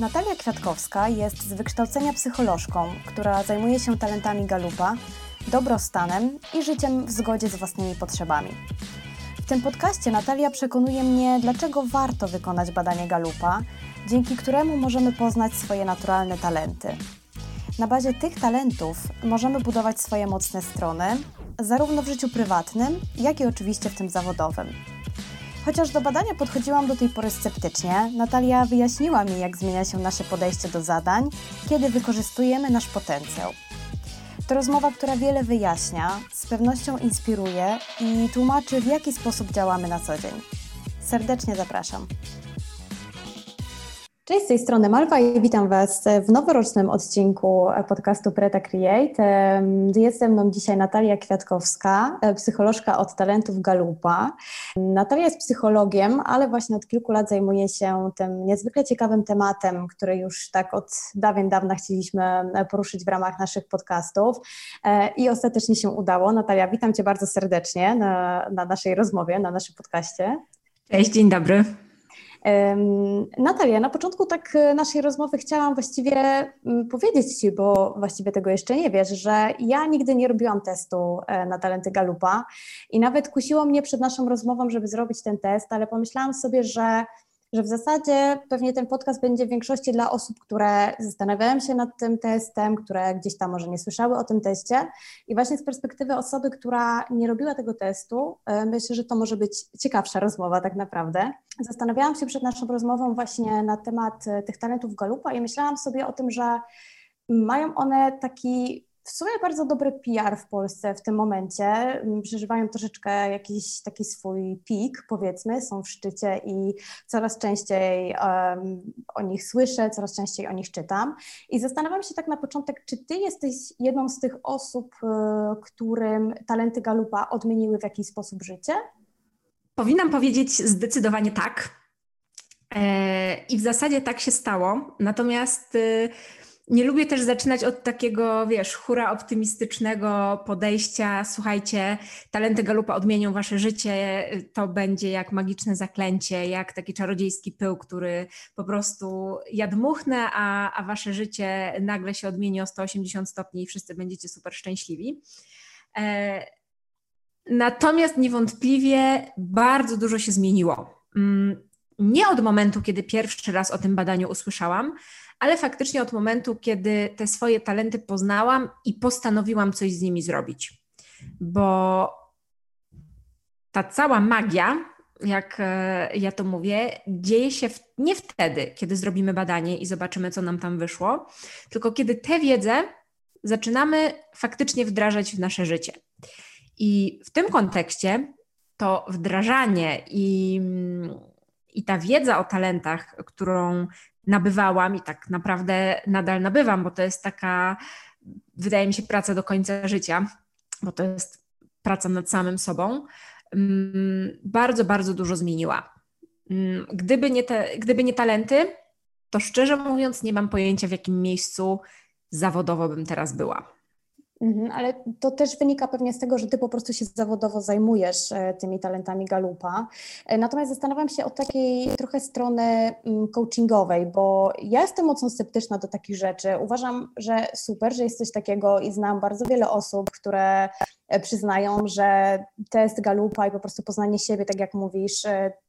Natalia Kwiatkowska jest z wykształcenia psycholożką, która zajmuje się talentami galupa, dobrostanem i życiem w zgodzie z własnymi potrzebami. W tym podcaście Natalia przekonuje mnie, dlaczego warto wykonać badanie galupa, dzięki któremu możemy poznać swoje naturalne talenty. Na bazie tych talentów możemy budować swoje mocne strony, zarówno w życiu prywatnym, jak i oczywiście w tym zawodowym. Chociaż do badania podchodziłam do tej pory sceptycznie, Natalia wyjaśniła mi, jak zmienia się nasze podejście do zadań, kiedy wykorzystujemy nasz potencjał. To rozmowa, która wiele wyjaśnia, z pewnością inspiruje i tłumaczy, w jaki sposób działamy na co dzień. Serdecznie zapraszam. Cześć, z tej strony Malwa i witam Was w noworocznym odcinku podcastu Preta Create. Jest ze mną dzisiaj Natalia Kwiatkowska, psycholożka od talentów Galupa. Natalia jest psychologiem, ale właśnie od kilku lat zajmuje się tym niezwykle ciekawym tematem, który już tak od dawien dawna chcieliśmy poruszyć w ramach naszych podcastów i ostatecznie się udało. Natalia, witam Cię bardzo serdecznie na, na naszej rozmowie, na naszym podcaście. Cześć, dzień dobry. Natalia, na początku tak e, naszej rozmowy chciałam właściwie mm, powiedzieć Ci, bo właściwie tego jeszcze nie wiesz, że ja nigdy nie robiłam testu e, na talenty Galupa i nawet kusiło mnie przed naszą rozmową, żeby zrobić ten test, ale pomyślałam sobie, że że w zasadzie pewnie ten podcast będzie w większości dla osób, które zastanawiają się nad tym testem, które gdzieś tam może nie słyszały o tym teście. I właśnie z perspektywy osoby, która nie robiła tego testu, e, myślę, że to może być ciekawsza rozmowa tak naprawdę. Zastanawiałam się przed naszą rozmową właśnie na temat e, tych talentów Galupa i myślałam sobie o tym, że mają one taki w sumie bardzo dobry PR w Polsce w tym momencie. Mm, przeżywają troszeczkę jakiś taki swój pik, powiedzmy, są w szczycie i coraz częściej um, o nich słyszę, coraz częściej o nich czytam. I zastanawiam się tak na początek, czy ty jesteś jedną z tych osób, y, którym talenty Galupa odmieniły w jakiś sposób życie? Powinnam powiedzieć zdecydowanie tak. E, I w zasadzie tak się stało. Natomiast y, nie lubię też zaczynać od takiego, wiesz, hura optymistycznego podejścia. Słuchajcie, talenty Galupa odmienią wasze życie, to będzie jak magiczne zaklęcie, jak taki czarodziejski pył, który po prostu ja dmuchnę, a, a wasze życie nagle się odmieni o 180 stopni i wszyscy będziecie super szczęśliwi. E, natomiast niewątpliwie bardzo dużo się zmieniło. Mm, nie od momentu, kiedy pierwszy raz o tym badaniu usłyszałam, ale faktycznie od momentu, kiedy te swoje talenty poznałam i postanowiłam coś z nimi zrobić. Bo ta cała magia, jak e, ja to mówię, dzieje się w, nie wtedy, kiedy zrobimy badanie i zobaczymy, co nam tam wyszło, tylko kiedy tę wiedzę zaczynamy faktycznie wdrażać w nasze życie. I w tym kontekście to wdrażanie i, i ta wiedza o talentach, którą nabywałam i tak naprawdę nadal nabywam, bo to jest taka, wydaje mi się, praca do końca życia, bo to jest praca nad samym sobą, mm, bardzo, bardzo dużo zmieniła. Mm, gdyby nie, te, gdyby nie talenty, to szczerze mówiąc, nie mam pojęcia, w jakim miejscu zawodowo bym teraz była. Mhm, ale to też wynika pewnie z tego, że ty po prostu się zawodowo zajmujesz e, tymi talentami galupa. E, natomiast zastanawiam się od takiej trochę strony mm, coachingowej, bo ja jestem mocno sceptyczna do takich rzeczy. Uważam, że super, że jest coś takiego i znam bardzo wiele osób, które e, przyznają, że test galupa i po prostu poznanie siebie, tak jak mówisz,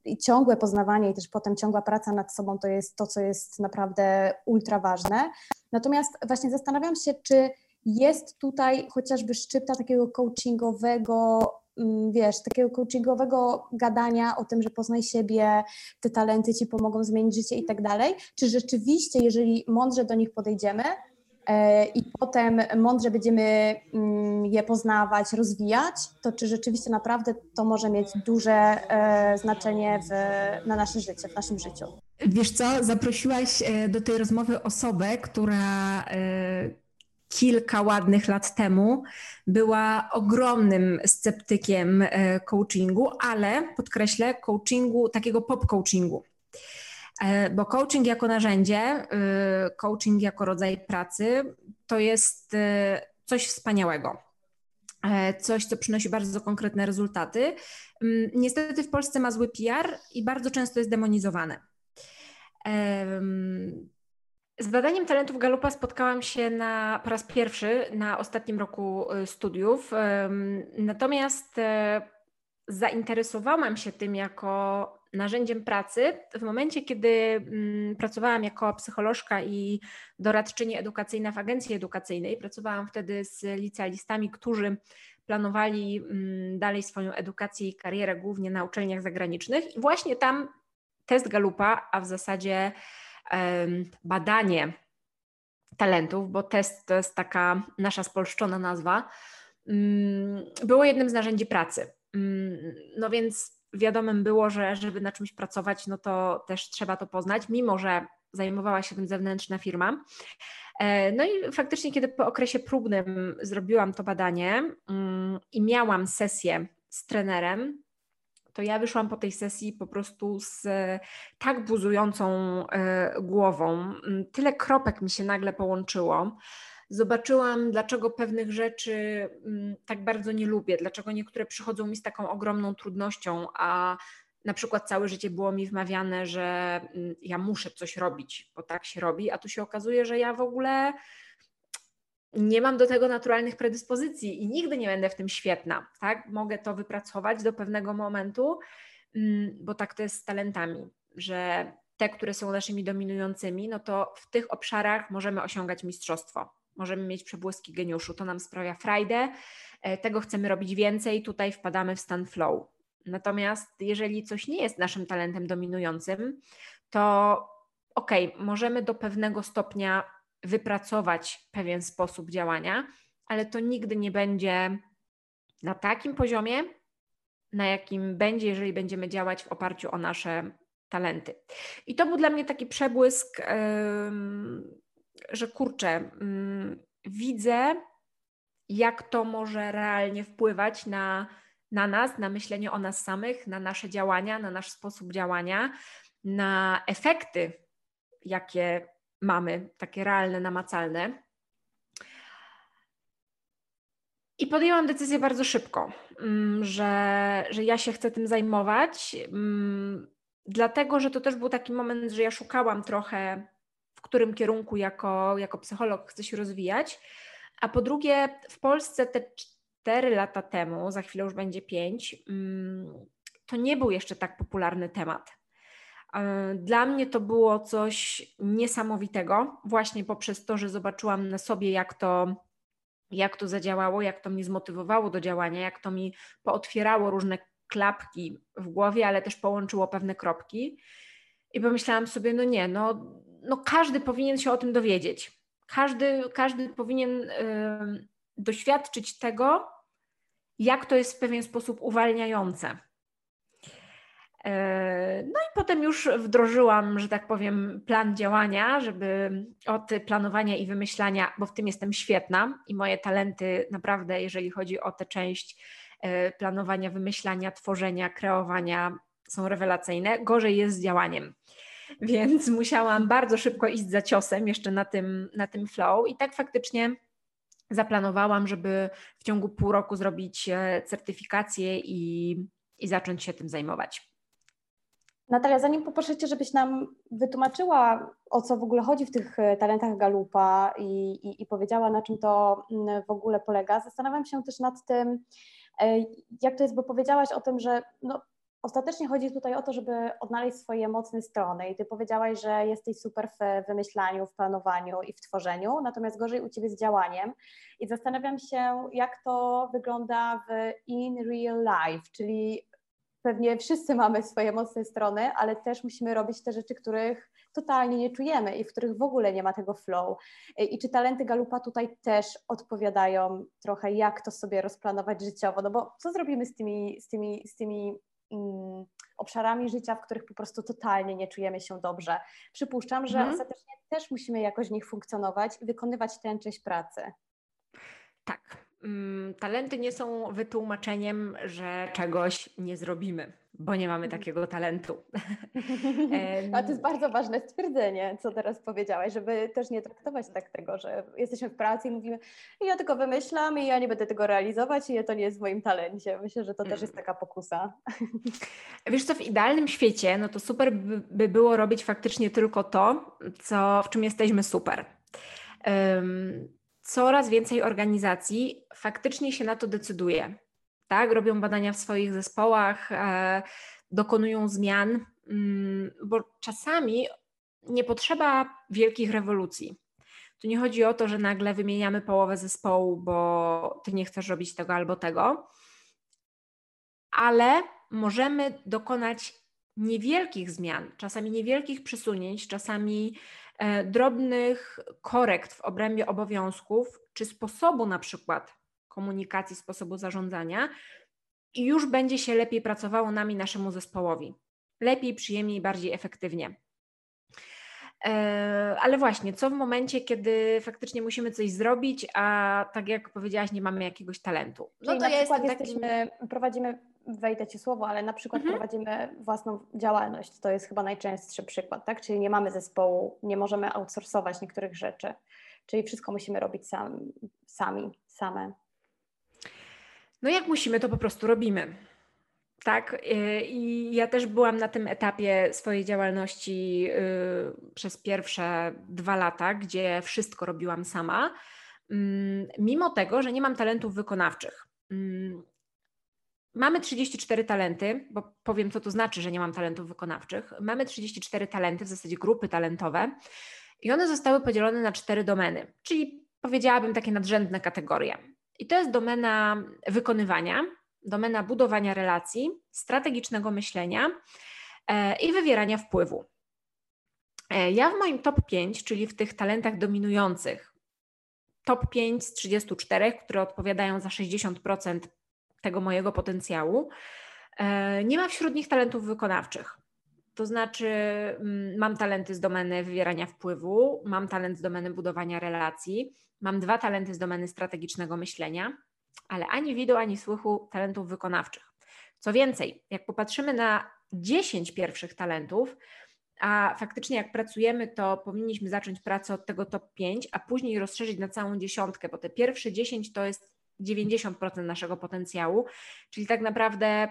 i ciągłe poznawanie i też potem ciągła praca nad sobą to jest to, co jest naprawdę ultra ważne. Natomiast właśnie zastanawiam się, czy jest tutaj chociażby szczypta takiego coachingowego, mm, wiesz, takiego coachingowego gadania o tym, że poznaj siebie, te talenty ci pomogą zmienić życie i tak dalej. Czy rzeczywiście, jeżeli mądrze do nich podejdziemy, e, i potem mądrze będziemy mm, je poznawać, rozwijać, to czy rzeczywiście naprawdę to może mieć duże e, znaczenie w, na nasze życie, w naszym życiu? Wiesz co, zaprosiłaś e, do tej rozmowy osobę, która kilka ładnych lat temu była ogromnym sceptykiem e, coachingu, ale podkreślę, coachingu, takiego pop coachingu. E, bo coaching jako narzędzie, e, coaching jako rodzaj pracy to jest coś wspaniałego. Coś, co przynosi bardzo konkretne rezultaty. Mm, niestety w Polsce ma zły PR i bardzo często jest demonizowane. Z badaniem talentów Galupa spotkałam się na, po raz pierwszy na ostatnim roku y, studiów. Natomiast e, zainteresowałam się tym jako narzędziem pracy w momencie, kiedy mm, pracowałam jako psycholożka i doradczyni edukacyjna w agencji edukacyjnej. Pracowałam wtedy z licealistami, którzy planowali mm, dalej swoją edukację i karierę głównie na uczelniach zagranicznych. I właśnie tam test Galupa, a w zasadzie badanie talentów, bo test to jest taka nasza spolszczona nazwa, mm, było jednym z narzędzi pracy. Mm, no więc wiadomym było, że żeby na czymś pracować, no to też trzeba to poznać, mimo że zajmowała się tym zewnętrzna firma. E, no i faktycznie, kiedy po okresie próbnym zrobiłam to badanie mm, i miałam sesję z trenerem, to ja wyszłam po tej sesji po prostu z tak buzującą e, głową. Mm, tyle kropek mi się nagle połączyło. Zobaczyłam, dlaczego pewnych rzeczy mm, tak bardzo nie lubię, dlaczego niektóre przychodzą mi z taką ogromną trudnością, a na przykład całe życie było mi wmawiane, że mm, ja muszę coś robić, bo tak się robi, a tu się okazuje, że ja w ogóle nie mam do tego naturalnych predyspozycji i nigdy nie będę w tym świetna, tak? Mogę to wypracować do pewnego momentu, mm, bo tak to jest z talentami, że te, które są naszymi dominującymi, no to w tych obszarach możemy osiągać mistrzostwo. Możemy mieć przebłyski geniuszu, to nam sprawia frajdę, e, tego chcemy robić więcej, tutaj wpadamy w stan flow. Natomiast jeżeli coś nie jest naszym talentem dominującym, to okej, okay, możemy do pewnego stopnia wypracować pewien sposób działania, ale to nigdy nie będzie na takim poziomie, na jakim będzie, jeżeli będziemy działać w oparciu o nasze talenty. I to był dla mnie taki przebłysk, że kurczę, widzę, jak to może realnie wpływać na, na nas, na myślenie o nas samych, na nasze działania, na nasz sposób działania, na efekty, jakie mamy, takie realne, namacalne. I podjęłam decyzję bardzo szybko, mm, że, że ja się chcę tym zajmować, mm, dlatego że to też był taki moment, że ja szukałam trochę, w którym kierunku jako, jako psycholog chcę się rozwijać. A po drugie, w Polsce te cztery lata temu, za chwilę już będzie pięć, mm, to nie był jeszcze tak popularny temat. E, dla mnie to było coś niesamowitego, właśnie poprzez to, że zobaczyłam na sobie, jak to, jak to zadziałało, jak to mnie zmotywowało do działania, jak to mi pootwierało różne klapki w głowie, ale też połączyło pewne kropki. I pomyślałam sobie, no nie, no, no każdy powinien się o tym dowiedzieć. Każdy, każdy powinien doświadczyć tego, jak to jest w pewien sposób uwalniające. E, no i potem już wdrożyłam, że tak powiem, plan działania, żeby od planowania i wymyślania, bo w tym jestem świetna i moje talenty naprawdę, jeżeli chodzi o tę część e, planowania, wymyślania, tworzenia, kreowania, są rewelacyjne. Gorzej jest z działaniem. Więc musiałam bardzo szybko iść za ciosem jeszcze na tym, na tym flow i tak faktycznie zaplanowałam, żeby w ciągu pół roku zrobić e, certyfikację i, i zacząć się tym zajmować. Natalia, zanim poproszę Cię, żebyś nam wytłumaczyła, o co w ogóle chodzi w tych e, talentach Galupa i, i, i powiedziała, na czym to mm, w ogóle polega, zastanawiam się też nad tym, e, jak to jest, bo powiedziałaś o tym, że no, ostatecznie chodzi tutaj o to, żeby odnaleźć swoje mocne strony i Ty powiedziałaś, że jesteś super w wymyślaniu, w planowaniu i w tworzeniu, natomiast gorzej u Ciebie z działaniem i zastanawiam się, jak to wygląda w in real life, czyli pewnie wszyscy mamy swoje mocne strony, ale też musimy robić te rzeczy, których totalnie nie czujemy i w których w ogóle nie ma tego flow. I czy talenty Galupa tutaj też odpowiadają trochę, jak to sobie rozplanować życiowo? No bo co zrobimy z tymi, z tymi, z tymi mm, obszarami życia, w których po prostu totalnie nie czujemy się dobrze? Przypuszczam, że mhm. ostatecznie też musimy jakoś w nich funkcjonować i wykonywać tę część pracy. Tak, talenty nie są wytłumaczeniem, że czegoś nie zrobimy. bo nie mamy takiego talentu. A to jest bardzo ważne stwierdzenie, co teraz powiedziałaś, żeby też nie traktować tak tego, że jesteśmy w pracy i mówimy, ja tylko wymyślam i ja nie będę tego realizować i to nie jest w moim talencie. Myślę, że to też jest taka pokusa. Wiesz co, w idealnym świecie, no to super by, by było robić faktycznie tylko to, co, w czym jesteśmy super. Um, coraz więcej organizacji faktycznie się na to decyduje. Tak, robią badania w swoich zespołach, e, dokonują zmian, mm, bo czasami nie potrzeba wielkich rewolucji. Tu nie chodzi o to, że nagle wymieniamy połowę zespołu, bo ty nie chcesz robić tego albo tego, ale możemy dokonać niewielkich zmian, czasami niewielkich przesunięć, czasami drobnych korekt w obrębie obowiązków, czy sposobu na przykład komunikacji, sposobu zarządzania, i już będzie się lepiej pracowało nami, naszemu zespołowi. Lepiej, przyjemniej, bardziej efektywnie. E, ale właśnie, co w momencie, kiedy faktycznie musimy coś zrobić, a tak jak powiedziałaś, nie mamy jakiegoś talentu? No Czyli to ja jestem jesteśmy, prowadzimy, wejdę Ci słowo, ale na przykład mhm. prowadzimy własną działalność. To jest chyba najczęstszy przykład, tak? Czyli nie mamy zespołu, nie możemy outsourcować niektórych rzeczy. Czyli wszystko musimy robić sam, sami, same. No jak musimy, to po prostu robimy. Tak, y, i ja też byłam na tym etapie swojej działalności y, przez pierwsze dwa lata, gdzie wszystko robiłam sama, mm, mimo tego, że nie mam talentów wykonawczych. Mamy 34 talenty, bo powiem, co to znaczy, że nie mam talentów wykonawczych. Mamy 34 talenty, w zasadzie grupy talentowe, i one zostały podzielone na cztery domeny, czyli powiedziałabym takie nadrzędne kategorie. I to jest domena wykonywania, domena budowania relacji, strategicznego myślenia e, i wywierania wpływu. E, ja w moim top 5, czyli w tych talentach dominujących, top 5 z 34, które odpowiadają za 60% tego mojego potencjału, e, nie ma wśród nich talentów wykonawczych. To znaczy, mm, mam talenty z domeny wywierania wpływu, mam talent z domeny budowania relacji, mam dwa talenty z domeny strategicznego myślenia, ale ani widu, ani słychu talentów wykonawczych. Co więcej, jak popatrzymy na 10 pierwszych talentów, a faktycznie jak pracujemy, to powinniśmy zacząć pracę od tego top 5, a później rozszerzyć na całą dziesiątkę, bo te pierwsze 10 to jest 90% naszego potencjału, czyli tak naprawdę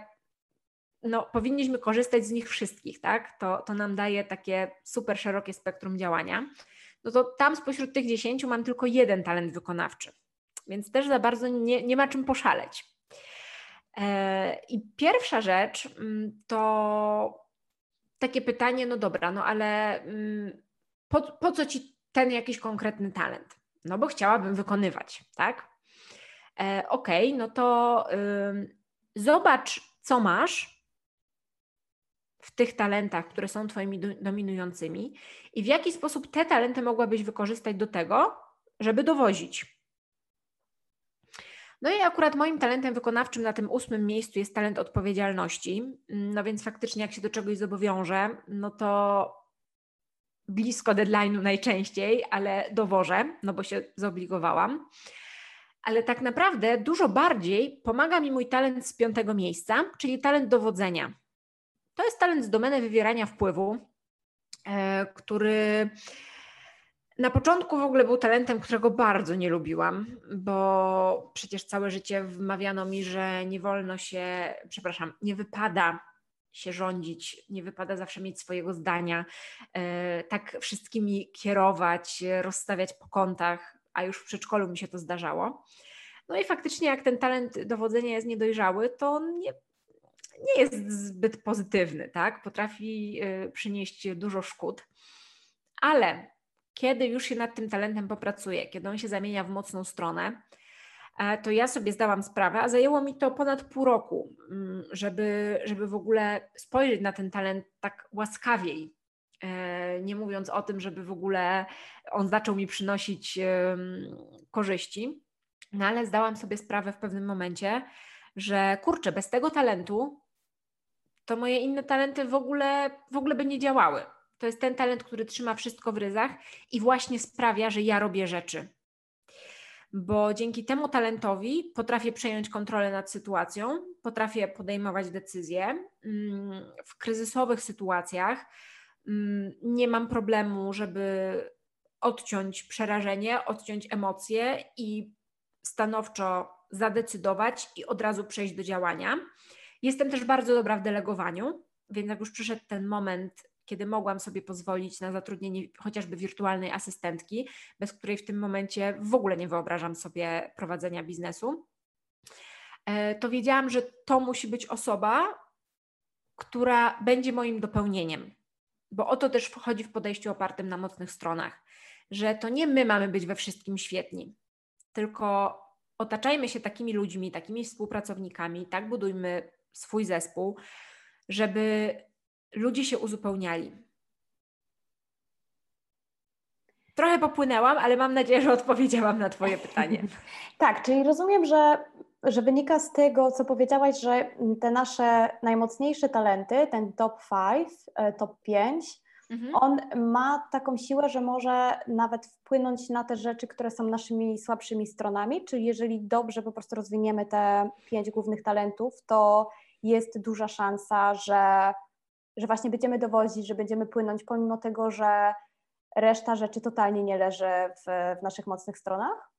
no, powinniśmy korzystać z nich wszystkich, tak? To, to nam daje takie super szerokie spektrum działania. No to tam spośród tych 10 mam tylko jeden talent wykonawczy, więc też za bardzo nie, nie ma czym poszaleć. E, I pierwsza rzecz mm, to takie pytanie, no dobra, no ale mm, po, po co ci ten jakiś konkretny talent? No bo chciałabym wykonywać, tak? E, okay, no to zobacz, co masz w tych talentach, które są Twoimi dominującymi i w jaki sposób te talenty mogłabyś wykorzystać do tego, żeby dowozić. No i akurat moim talentem wykonawczym na tym ósmym miejscu jest talent odpowiedzialności. No więc faktycznie, jak się do czegoś zobowiążę, no to blisko deadline'u najczęściej, ale dowożę, no bo się zobligowałam. Ale tak naprawdę dużo bardziej pomaga mi mój talent z piątego miejsca, czyli talent dowodzenia. To jest talent z domeny wywierania wpływu, e, który na początku w ogóle był talentem, którego bardzo nie lubiłam, bo przecież całe życie wmawiano mi, że nie wolno się, przepraszam, nie wypada się rządzić, nie wypada zawsze mieć swojego zdania, e, tak wszystkimi kierować, rozstawiać po kątach, a już w przedszkolu mi się to zdarzało. No i faktycznie, jak ten talent dowodzenia jest niedojrzały, to nie, nie jest zbyt pozytywny, tak? Potrafi y, przynieść dużo szkód, ale kiedy już się nad tym talentem popracuje, kiedy on się zamienia w mocną stronę, e, to ja sobie zdałam sprawę, a zajęło mi to ponad pół roku, mm, żeby, żeby w ogóle spojrzeć na ten talent tak łaskawiej. E, nie mówiąc o tym, żeby w ogóle on zaczął mi przynosić korzyści, no ale zdałam sobie sprawę w pewnym momencie, że kurczę, bez tego talentu to moje inne talenty w ogóle, w ogóle by nie działały. To jest ten talent, który trzyma wszystko w ryzach i właśnie sprawia, że ja robię rzeczy. bo dzięki temu talentowi potrafię przejąć kontrolę nad sytuacją, potrafię podejmować decyzje. Mm, w kryzysowych sytuacjach nie mam problemu, żeby odciąć przerażenie, odciąć emocje i stanowczo zadecydować i od razu przejść do działania. Jestem też bardzo dobra w delegowaniu, więc jak już przyszedł ten moment, kiedy mogłam sobie pozwolić na zatrudnienie chociażby wirtualnej asystentki, bez której w tym momencie w ogóle nie wyobrażam sobie prowadzenia biznesu, e, to wiedziałam, że to musi być osoba, która będzie moim dopełnieniem. Bo o to też wchodzi w podejściu opartym na mocnych stronach, że to nie my mamy być we wszystkim świetni, tylko otaczajmy się takimi ludźmi, takimi współpracownikami, tak budujmy swój zespół, żeby ludzie się uzupełniali. Trochę popłynęłam, ale mam nadzieję, że odpowiedziałam na Twoje pytanie. tak, czyli rozumiem, że, że wynika z tego, co powiedziałaś, że te nasze najmocniejsze talenty, ten top 5, e, top 5, mhm. on ma taką siłę, że może nawet wpłynąć na te rzeczy, które są naszymi słabszymi stronami, czyli jeżeli dobrze po prostu rozwiniemy te pięć głównych talentów, to jest duża szansa, że, że właśnie będziemy dowozić, że będziemy płynąć, pomimo tego, że reszta rzeczy totalnie nie leży w, w naszych mocnych stronach?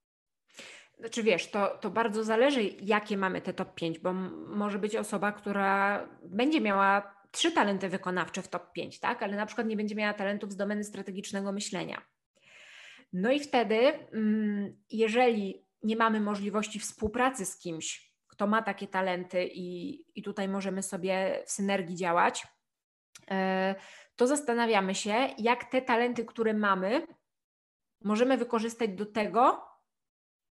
Znaczy wiesz, to, to bardzo zależy, jakie mamy te top 5, bo może być osoba, która będzie miała trzy talenty wykonawcze w top 5, tak? ale na przykład nie będzie miała talentów z domeny strategicznego myślenia. No i wtedy, mm, jeżeli nie mamy możliwości współpracy z kimś, kto ma takie talenty i, i tutaj możemy sobie w synergii działać, e, to zastanawiamy się, jak te talenty, które mamy, możemy wykorzystać do tego,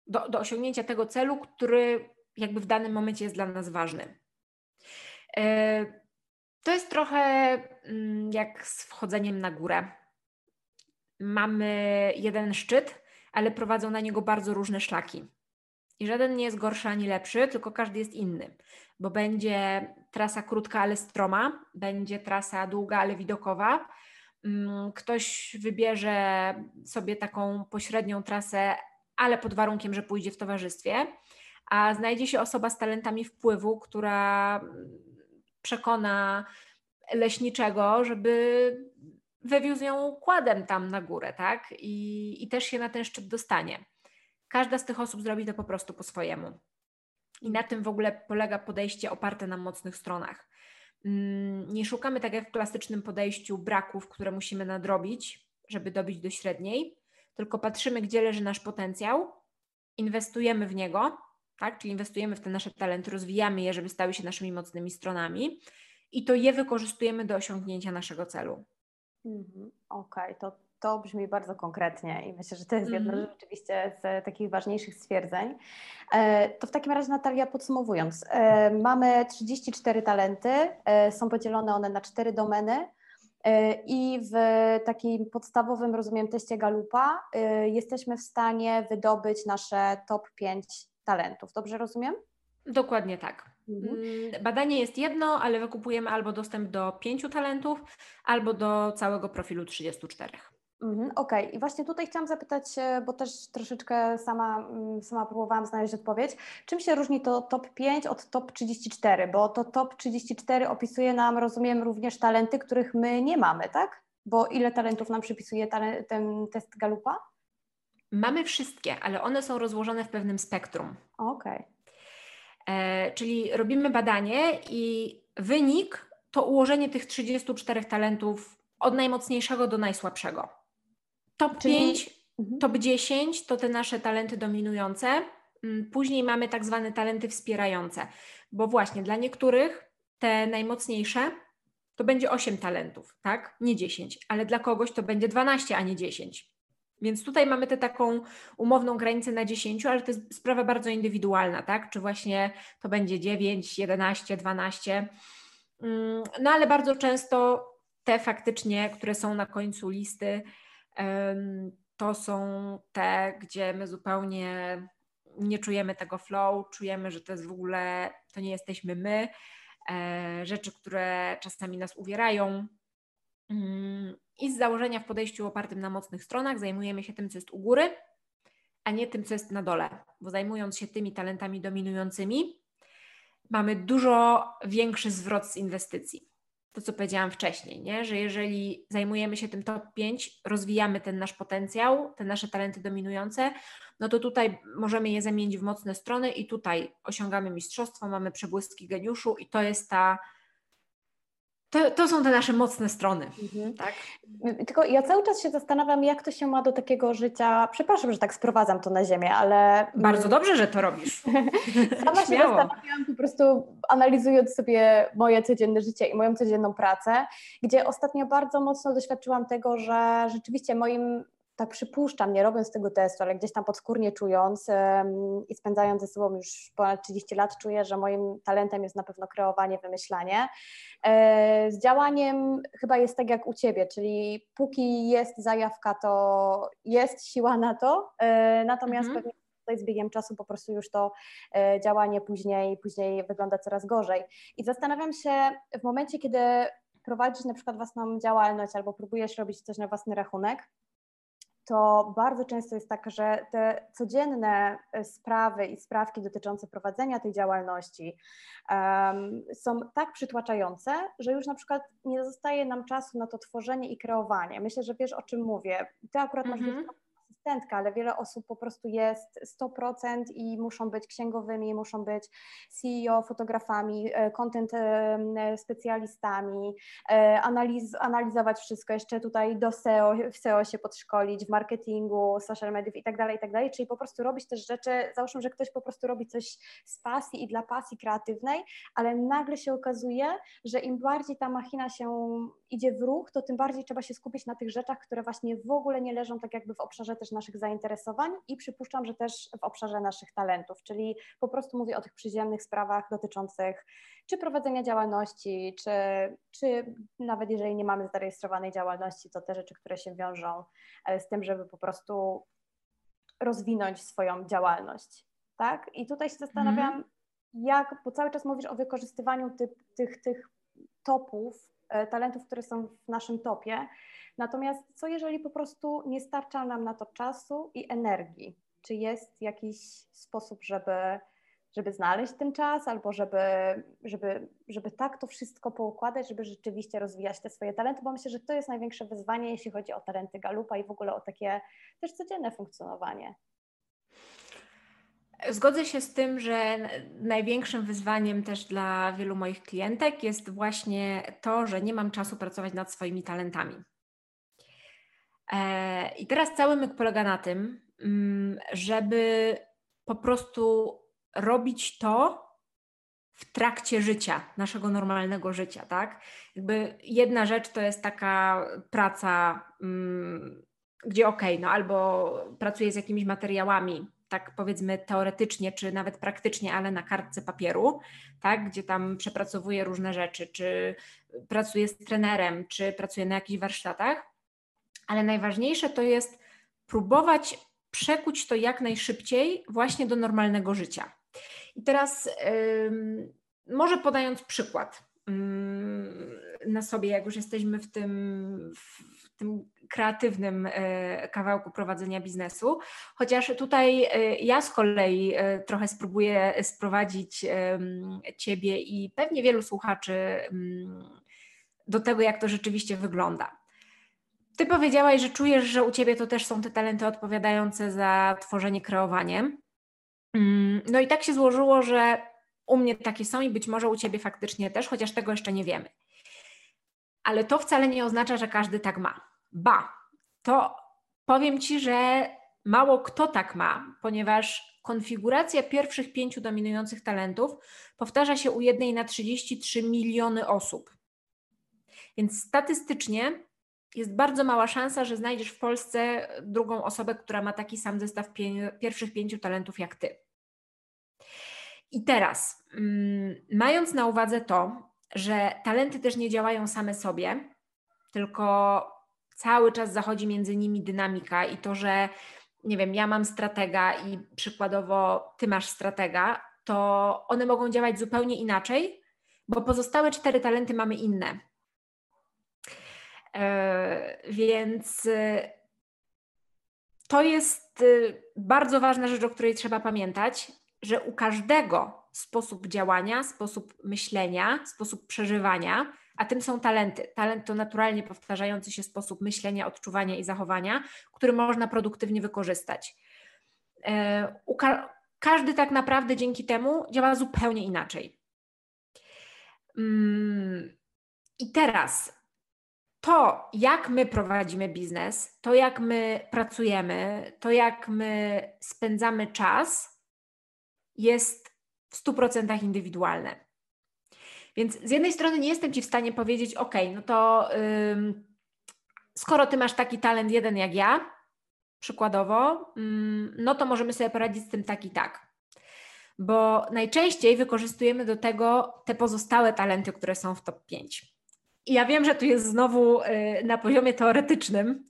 do, do osiągnięcia tego celu, który jakby w danym momencie jest dla nas ważny. E, to jest trochę mm, jak z wchodzeniem na górę. Mamy jeden szczyt, ale prowadzą na niego bardzo różne szlaki. I żaden nie jest gorszy ani lepszy, tylko każdy jest inny, bo będzie trasa krótka, ale stroma, będzie trasa długa, ale widokowa. Mm, ktoś wybierze sobie taką pośrednią trasę, ale pod warunkiem, że pójdzie w towarzystwie, a znajdzie się osoba z talentami wpływu, która przekona leśniczego, żeby wywiózł ją kładem tam na górę, tak? I, i też się na ten szczyt dostanie. Każda z tych osób zrobi to po prostu po swojemu. I na tym w ogóle polega podejście oparte na mocnych stronach. Mm, nie szukamy, tak jak w klasycznym podejściu, braków, które musimy nadrobić, żeby dobić do średniej, tylko patrzymy, gdzie leży nasz potencjał, inwestujemy w niego, tak? czyli inwestujemy w te nasze talenty, rozwijamy je, żeby stały się naszymi mocnymi stronami i to je wykorzystujemy do osiągnięcia naszego celu. Mhm, Okej, okay. to to brzmi bardzo konkretnie i myślę, że to jest jedno mm. rzeczywiście z takich ważniejszych stwierdzeń. E, to w takim razie, Natalia, podsumowując, e, mamy 34 talenty, e, są podzielone one na cztery domeny. I w takim podstawowym, rozumiem, teście Galupa jesteśmy w stanie wydobyć nasze top 5 talentów. Dobrze rozumiem? Dokładnie tak. Mhm. Mm, badanie jest jedno, ale wykupujemy albo dostęp do pięciu talentów, albo do całego profilu 34. Mhm, Okej, okay. i właśnie tutaj chciałam zapytać, bo też troszeczkę sama, mm, sama próbowałam znaleźć odpowiedź, czym się różni to top 5 od top 34, bo to top 34 opisuje nam, rozumiem, również talenty, których my nie mamy, tak? Bo ile talentów nam przypisuje ten test Galupa? Mamy wszystkie, ale one są rozłożone w pewnym spektrum. Okej. Okay. E, czyli robimy badanie i wynik to ułożenie tych 34 talentów od najmocniejszego do najsłabszego. Top Czyli... 5, mhm. top 10 to te nasze talenty dominujące. Mm, później mamy tak zwane talenty wspierające, bo właśnie dla niektórych te najmocniejsze to będzie 8 talentów, tak? Nie 10, ale dla kogoś to będzie 12, a nie 10. Więc tutaj mamy tę taką umowną granicę na 10, ale to jest sprawa bardzo indywidualna, tak? Czy właśnie to będzie 9, 11, 12. No ale bardzo często te faktycznie, które są na końcu listy, to są te, gdzie my zupełnie nie czujemy tego flow, czujemy, że to jest w ogóle, to nie jesteśmy my, e, rzeczy, które czasami nas uwierają. Mm, I z założenia w podejściu opartym na mocnych stronach zajmujemy się tym, co jest u góry, a nie tym, co jest na dole. Bo zajmując się tymi talentami dominującymi, mamy dużo większy zwrot z inwestycji. To, co powiedziałam wcześniej, nie? że jeżeli zajmujemy się tym top 5, rozwijamy ten nasz potencjał, te nasze talenty dominujące, no to tutaj możemy je zamienić w mocne strony i tutaj osiągamy mistrzostwo, mamy przebłyski geniuszu i to jest ta to, to są te nasze mocne strony. Mhm. Tak? Tylko ja cały czas się zastanawiam, jak to się ma do takiego życia. Przepraszam, że tak sprowadzam to na ziemię, ale. Bardzo dobrze, że to robisz. Sama się zastanawiam, po prostu analizując sobie moje codzienne życie i moją codzienną pracę, gdzie ostatnio bardzo mocno doświadczyłam tego, że rzeczywiście moim tak przypuszczam, nie robiąc tego testu, ale gdzieś tam podskórnie czując i spędzając ze sobą już ponad 30 lat, czuję, że moim talentem jest na pewno kreowanie, wymyślanie. E, z działaniem chyba jest tak jak u Ciebie, czyli póki jest zajawka, to jest siła na to, e, natomiast mhm. pewnie tutaj z biegiem czasu po prostu już to e, działanie później, później wygląda coraz gorzej. I zastanawiam się w momencie, kiedy prowadzisz na przykład własną działalność albo próbujesz robić coś na własny rachunek, to bardzo często jest tak, że te codzienne e, sprawy i sprawki dotyczące prowadzenia tej działalności um, są tak przytłaczające, że już na przykład nie zostaje nam czasu na to tworzenie i kreowanie. Myślę, że wiesz o czym mówię. Ty akurat masz mm -hmm asystentka, ale wiele osób po prostu jest 100% i muszą być księgowymi, muszą być CEO, fotografami, e, content e, specjalistami, e, analiz, analizować wszystko, jeszcze tutaj do SEO, w SEO się podszkolić, w marketingu, social mediów tak tak dalej, czyli po prostu robić też rzeczy, załóżmy, że ktoś po prostu robi coś z pasji i dla pasji kreatywnej, ale nagle się okazuje, że im bardziej ta machina się idzie w ruch, to tym bardziej trzeba się skupić na tych rzeczach, które właśnie w ogóle nie leżą tak jakby w obszarze też naszych zainteresowań i przypuszczam, że też w obszarze naszych talentów, czyli po prostu mówię o tych przyziemnych sprawach dotyczących czy prowadzenia działalności, czy, czy nawet jeżeli nie mamy zarejestrowanej działalności, to te rzeczy, które się wiążą e, z tym, żeby po prostu rozwinąć swoją działalność. Tak? I tutaj się zastanawiam, mm. jak, bo cały czas mówisz o wykorzystywaniu ty, tych, tych topów, talentów, które są w naszym topie, Natomiast co jeżeli po prostu nie starcza nam na to czasu i energii? Czy jest jakiś sposób, żeby, żeby znaleźć ten czas, albo żeby, żeby, żeby tak to wszystko poukładać, żeby rzeczywiście rozwijać te swoje talenty? Bo myślę, że to jest największe wyzwanie, jeśli chodzi o talenty Galupa i w ogóle o takie też codzienne funkcjonowanie. Zgodzę się z tym, że największym wyzwaniem też dla wielu moich klientek jest właśnie to, że nie mam czasu pracować nad swoimi talentami. E, I teraz cały myk polega na tym, mm, żeby po prostu robić to w trakcie życia, naszego normalnego życia, tak? Jakby jedna rzecz to jest taka praca, mm, gdzie okej, okay, no albo pracuję z jakimiś materiałami, tak powiedzmy teoretycznie, czy nawet praktycznie, ale na kartce papieru, tak, gdzie tam przepracowuję różne rzeczy, czy pracuję z trenerem, czy pracuję na jakichś warsztatach, ale najważniejsze to jest próbować przekuć to jak najszybciej właśnie do normalnego życia. I teraz yy, może podając przykład yy, na sobie, jak już jesteśmy w tym, w tym kreatywnym yy, kawałku prowadzenia biznesu, chociaż tutaj y, ja z kolei y, trochę spróbuję sprowadzić Ciebie i pewnie wielu słuchaczy do tego, jak to rzeczywiście wygląda. Ty powiedziałaś, że czujesz, że u ciebie to też są te talenty odpowiadające za tworzenie, kreowanie. Mm, no i tak się złożyło, że u mnie takie są i być może u ciebie faktycznie też, chociaż tego jeszcze nie wiemy. Ale to wcale nie oznacza, że każdy tak ma. Ba, to powiem ci, że mało kto tak ma, ponieważ konfiguracja pierwszych pięciu dominujących talentów powtarza się u jednej na 33 miliony osób. Więc statystycznie jest bardzo mała szansa, że znajdziesz w Polsce drugą osobę, która ma taki sam zestaw pierwszych pięciu talentów jak ty. I teraz, mm, mając na uwadze to, że talenty też nie działają same sobie, tylko cały czas zachodzi między nimi dynamika i to, że nie wiem, ja mam stratega i przykładowo ty masz stratega, to one mogą działać zupełnie inaczej, bo pozostałe cztery talenty mamy inne. E, więc e, to jest y, bardzo ważna rzecz, o której trzeba pamiętać, że u każdego sposób działania, sposób myślenia, sposób przeżywania, a tym są talenty. Talent to naturalnie powtarzający się sposób myślenia, odczuwania i zachowania, który można produktywnie wykorzystać. E, każdy tak naprawdę dzięki temu działa zupełnie inaczej. Mm, I teraz to, jak my prowadzimy biznes, to jak my pracujemy, to jak my spędzamy czas, jest w 100% indywidualne. Więc z jednej strony nie jestem Ci w stanie powiedzieć, ok, no to ym, skoro Ty masz taki talent jeden jak ja, przykładowo, ym, no to możemy sobie poradzić z tym tak i tak. Bo najczęściej wykorzystujemy do tego te pozostałe talenty, które są w top 5. I ja wiem, że tu jest znowu y, na poziomie teoretycznym,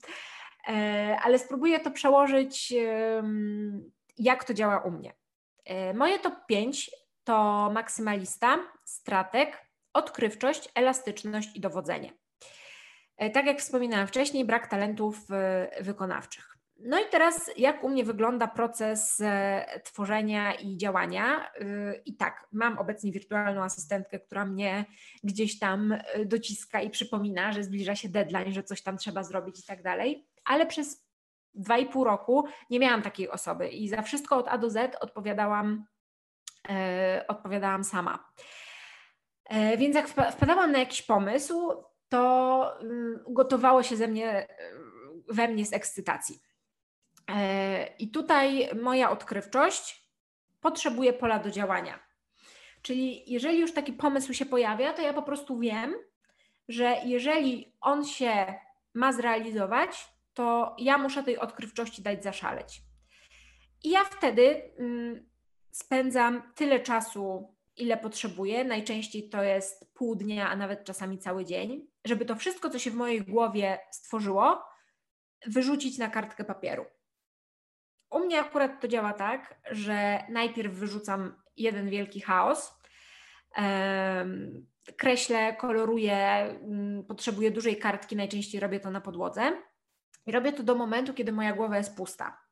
y, ale spróbuję to przełożyć, jak to działa u mnie. E, moje top 5 to maksymalista, stratek, odkrywczość, elastyczność i dowodzenie. E, tak jak wspominałam wcześniej, brak talentów e, wykonawczych. No i teraz, jak u mnie wygląda proces tworzenia i działania? I tak, mam obecnie wirtualną asystentkę, która mnie gdzieś tam dociska i przypomina, że zbliża się deadline, że coś tam trzeba zrobić i tak dalej, ale przez dwa i pół roku nie miałam takiej osoby i za wszystko od A do Z odpowiadałam, e, odpowiadałam sama. E, więc jak wpadałam na jakiś pomysł, to mm, gotowało się ze mnie, e, we mnie z ekscytacji. E, I tutaj moja odkrywczość potrzebuje pola do działania. Czyli jeżeli już taki pomysł się pojawia, to ja po prostu wiem, że jeżeli on się ma zrealizować, to ja muszę tej odkrywczości dać zaszaleć. I ja wtedy mm, spędzam tyle czasu, ile potrzebuję. Najczęściej to jest pół dnia, a nawet czasami cały dzień, żeby to wszystko, co się w mojej głowie stworzyło, wyrzucić na kartkę papieru. U mnie akurat to działa tak, że najpierw wyrzucam jeden wielki chaos, kreślę, koloruję, um, potrzebuję dużej kartki, najczęściej robię to na podłodze i robię to do momentu, kiedy moja głowa jest pusta.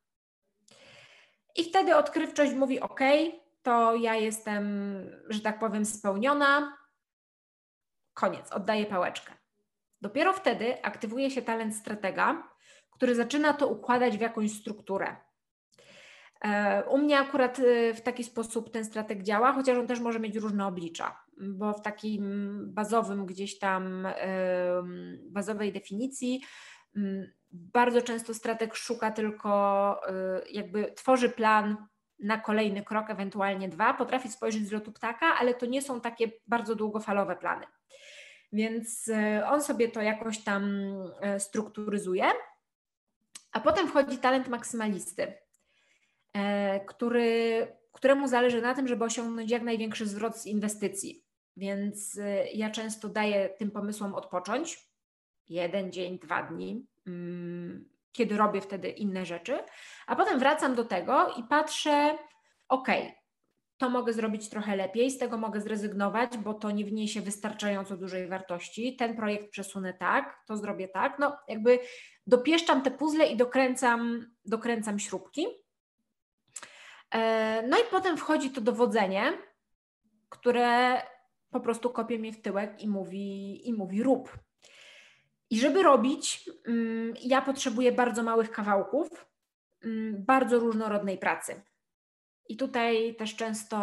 I wtedy odkrywczość mówi: OK, to ja jestem, że tak powiem, spełniona. Koniec, oddaję pałeczkę. Dopiero wtedy aktywuje się talent stratega, który zaczyna to układać w jakąś strukturę. E, u mnie akurat e, w taki sposób ten strateg działa, chociaż on też może mieć różne oblicza, bo w takim bazowym gdzieś tam bazowej definicji bardzo często strateg szuka tylko, y, jakby tworzy plan na kolejny krok, ewentualnie dwa, potrafi spojrzeć z lotu ptaka, ale to nie są takie bardzo długofalowe plany. Więc y, on sobie to jakoś tam y, strukturyzuje, a potem wchodzi talent maksymalisty, który, któremu zależy na tym, żeby osiągnąć jak największy zwrot z inwestycji. Więc ja często daję tym pomysłom odpocząć. Jeden dzień, dwa dni, kiedy robię wtedy inne rzeczy, a potem wracam do tego i patrzę, ok, to mogę zrobić trochę lepiej, z tego mogę zrezygnować, bo to nie wniesie wystarczająco dużej wartości. Ten projekt przesunę tak, to zrobię tak. No, jakby dopieszczam te puzzle i dokręcam, dokręcam śrubki. E, no i potem wchodzi to dowodzenie, które po prostu kopie mnie w tyłek i mówi, i mówi rób. I żeby robić, mm, ja potrzebuję bardzo małych kawałków, mm, bardzo różnorodnej pracy. I tutaj też często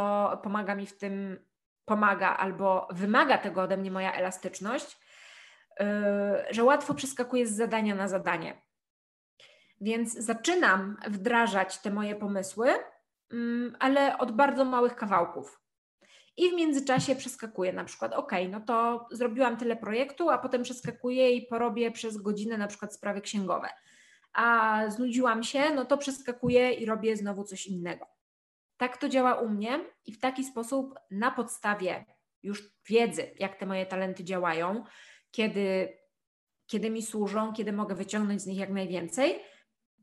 pomaga mi w tym, pomaga albo wymaga tego ode mnie moja elastyczność, y, że łatwo przeskakuję z zadania na zadanie. Więc zaczynam wdrażać te moje pomysły, mm, ale od bardzo małych kawałków i w międzyczasie przeskakuję na przykład, ok, no to zrobiłam tyle projektu, a potem przeskakuję i porobię przez godzinę na przykład sprawy księgowe. A znudziłam się, no to przeskakuję i robię znowu coś innego. Tak to działa u mnie i w taki sposób na podstawie już wiedzy, jak te moje talenty działają, kiedy, kiedy mi służą, kiedy mogę wyciągnąć z nich jak najwięcej,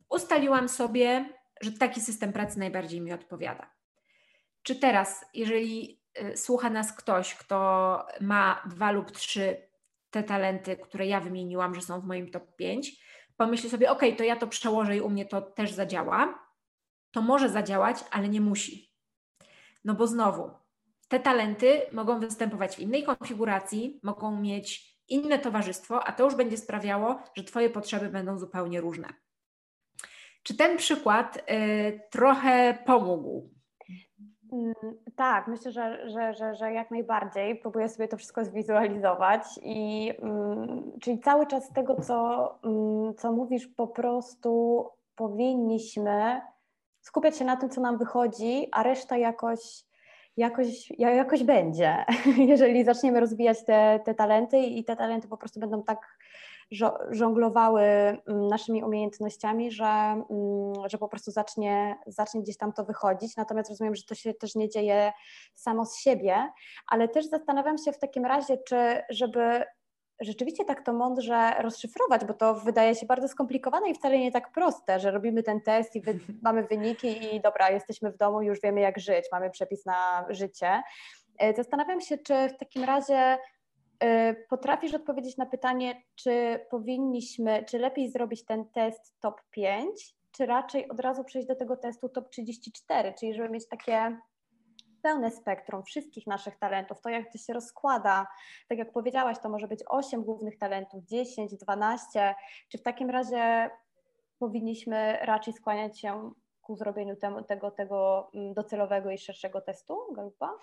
ustaliłam sobie, że taki system pracy najbardziej mi odpowiada. Czy teraz, jeżeli słucha nas ktoś, kto ma dwa lub trzy te talenty, które ja wymieniłam, że są w moim top 5, pomyśli sobie, ok, to ja to przełożę i u mnie to też zadziała, to może zadziałać, ale nie musi. No bo znowu, te talenty mogą występować w innej konfiguracji, mogą mieć inne towarzystwo, a to już będzie sprawiało, że Twoje potrzeby będą zupełnie różne. Czy ten przykład y, trochę pomógł? Mm, tak, myślę, że, że, że, że jak najbardziej. Próbuję sobie to wszystko zwizualizować i mm, czyli cały czas z tego, co, mm, co mówisz, po prostu powinniśmy skupiać się na tym, co nam wychodzi, a reszta jakoś, jakoś, jakoś będzie, jeżeli zaczniemy rozwijać te, te talenty i te talenty po prostu będą tak żonglowały mm, naszymi umiejętnościami, że, mm, że po prostu zacznie, zacznie gdzieś tam to wychodzić. Natomiast rozumiem, że to się też nie dzieje samo z siebie, ale też zastanawiam się w takim razie, czy żeby rzeczywiście tak to mądrze rozszyfrować, bo to wydaje się bardzo skomplikowane i wcale nie tak proste, że robimy ten test i wy, mamy wyniki i dobra, jesteśmy w domu, już wiemy jak żyć, mamy przepis na życie. E, zastanawiam się, czy w takim razie potrafisz odpowiedzieć na pytanie, czy powinniśmy, czy lepiej zrobić ten test top 5, czy raczej od razu przejść do tego testu top 34, czyli żeby mieć takie pełne spektrum wszystkich naszych talentów, to jak to się rozkłada, tak jak powiedziałaś, to może być 8 głównych talentów, 10, 12, czy w takim razie powinniśmy raczej skłaniać się ku zrobieniu tego, tego, tego mm, docelowego i szerszego testu? Galupa?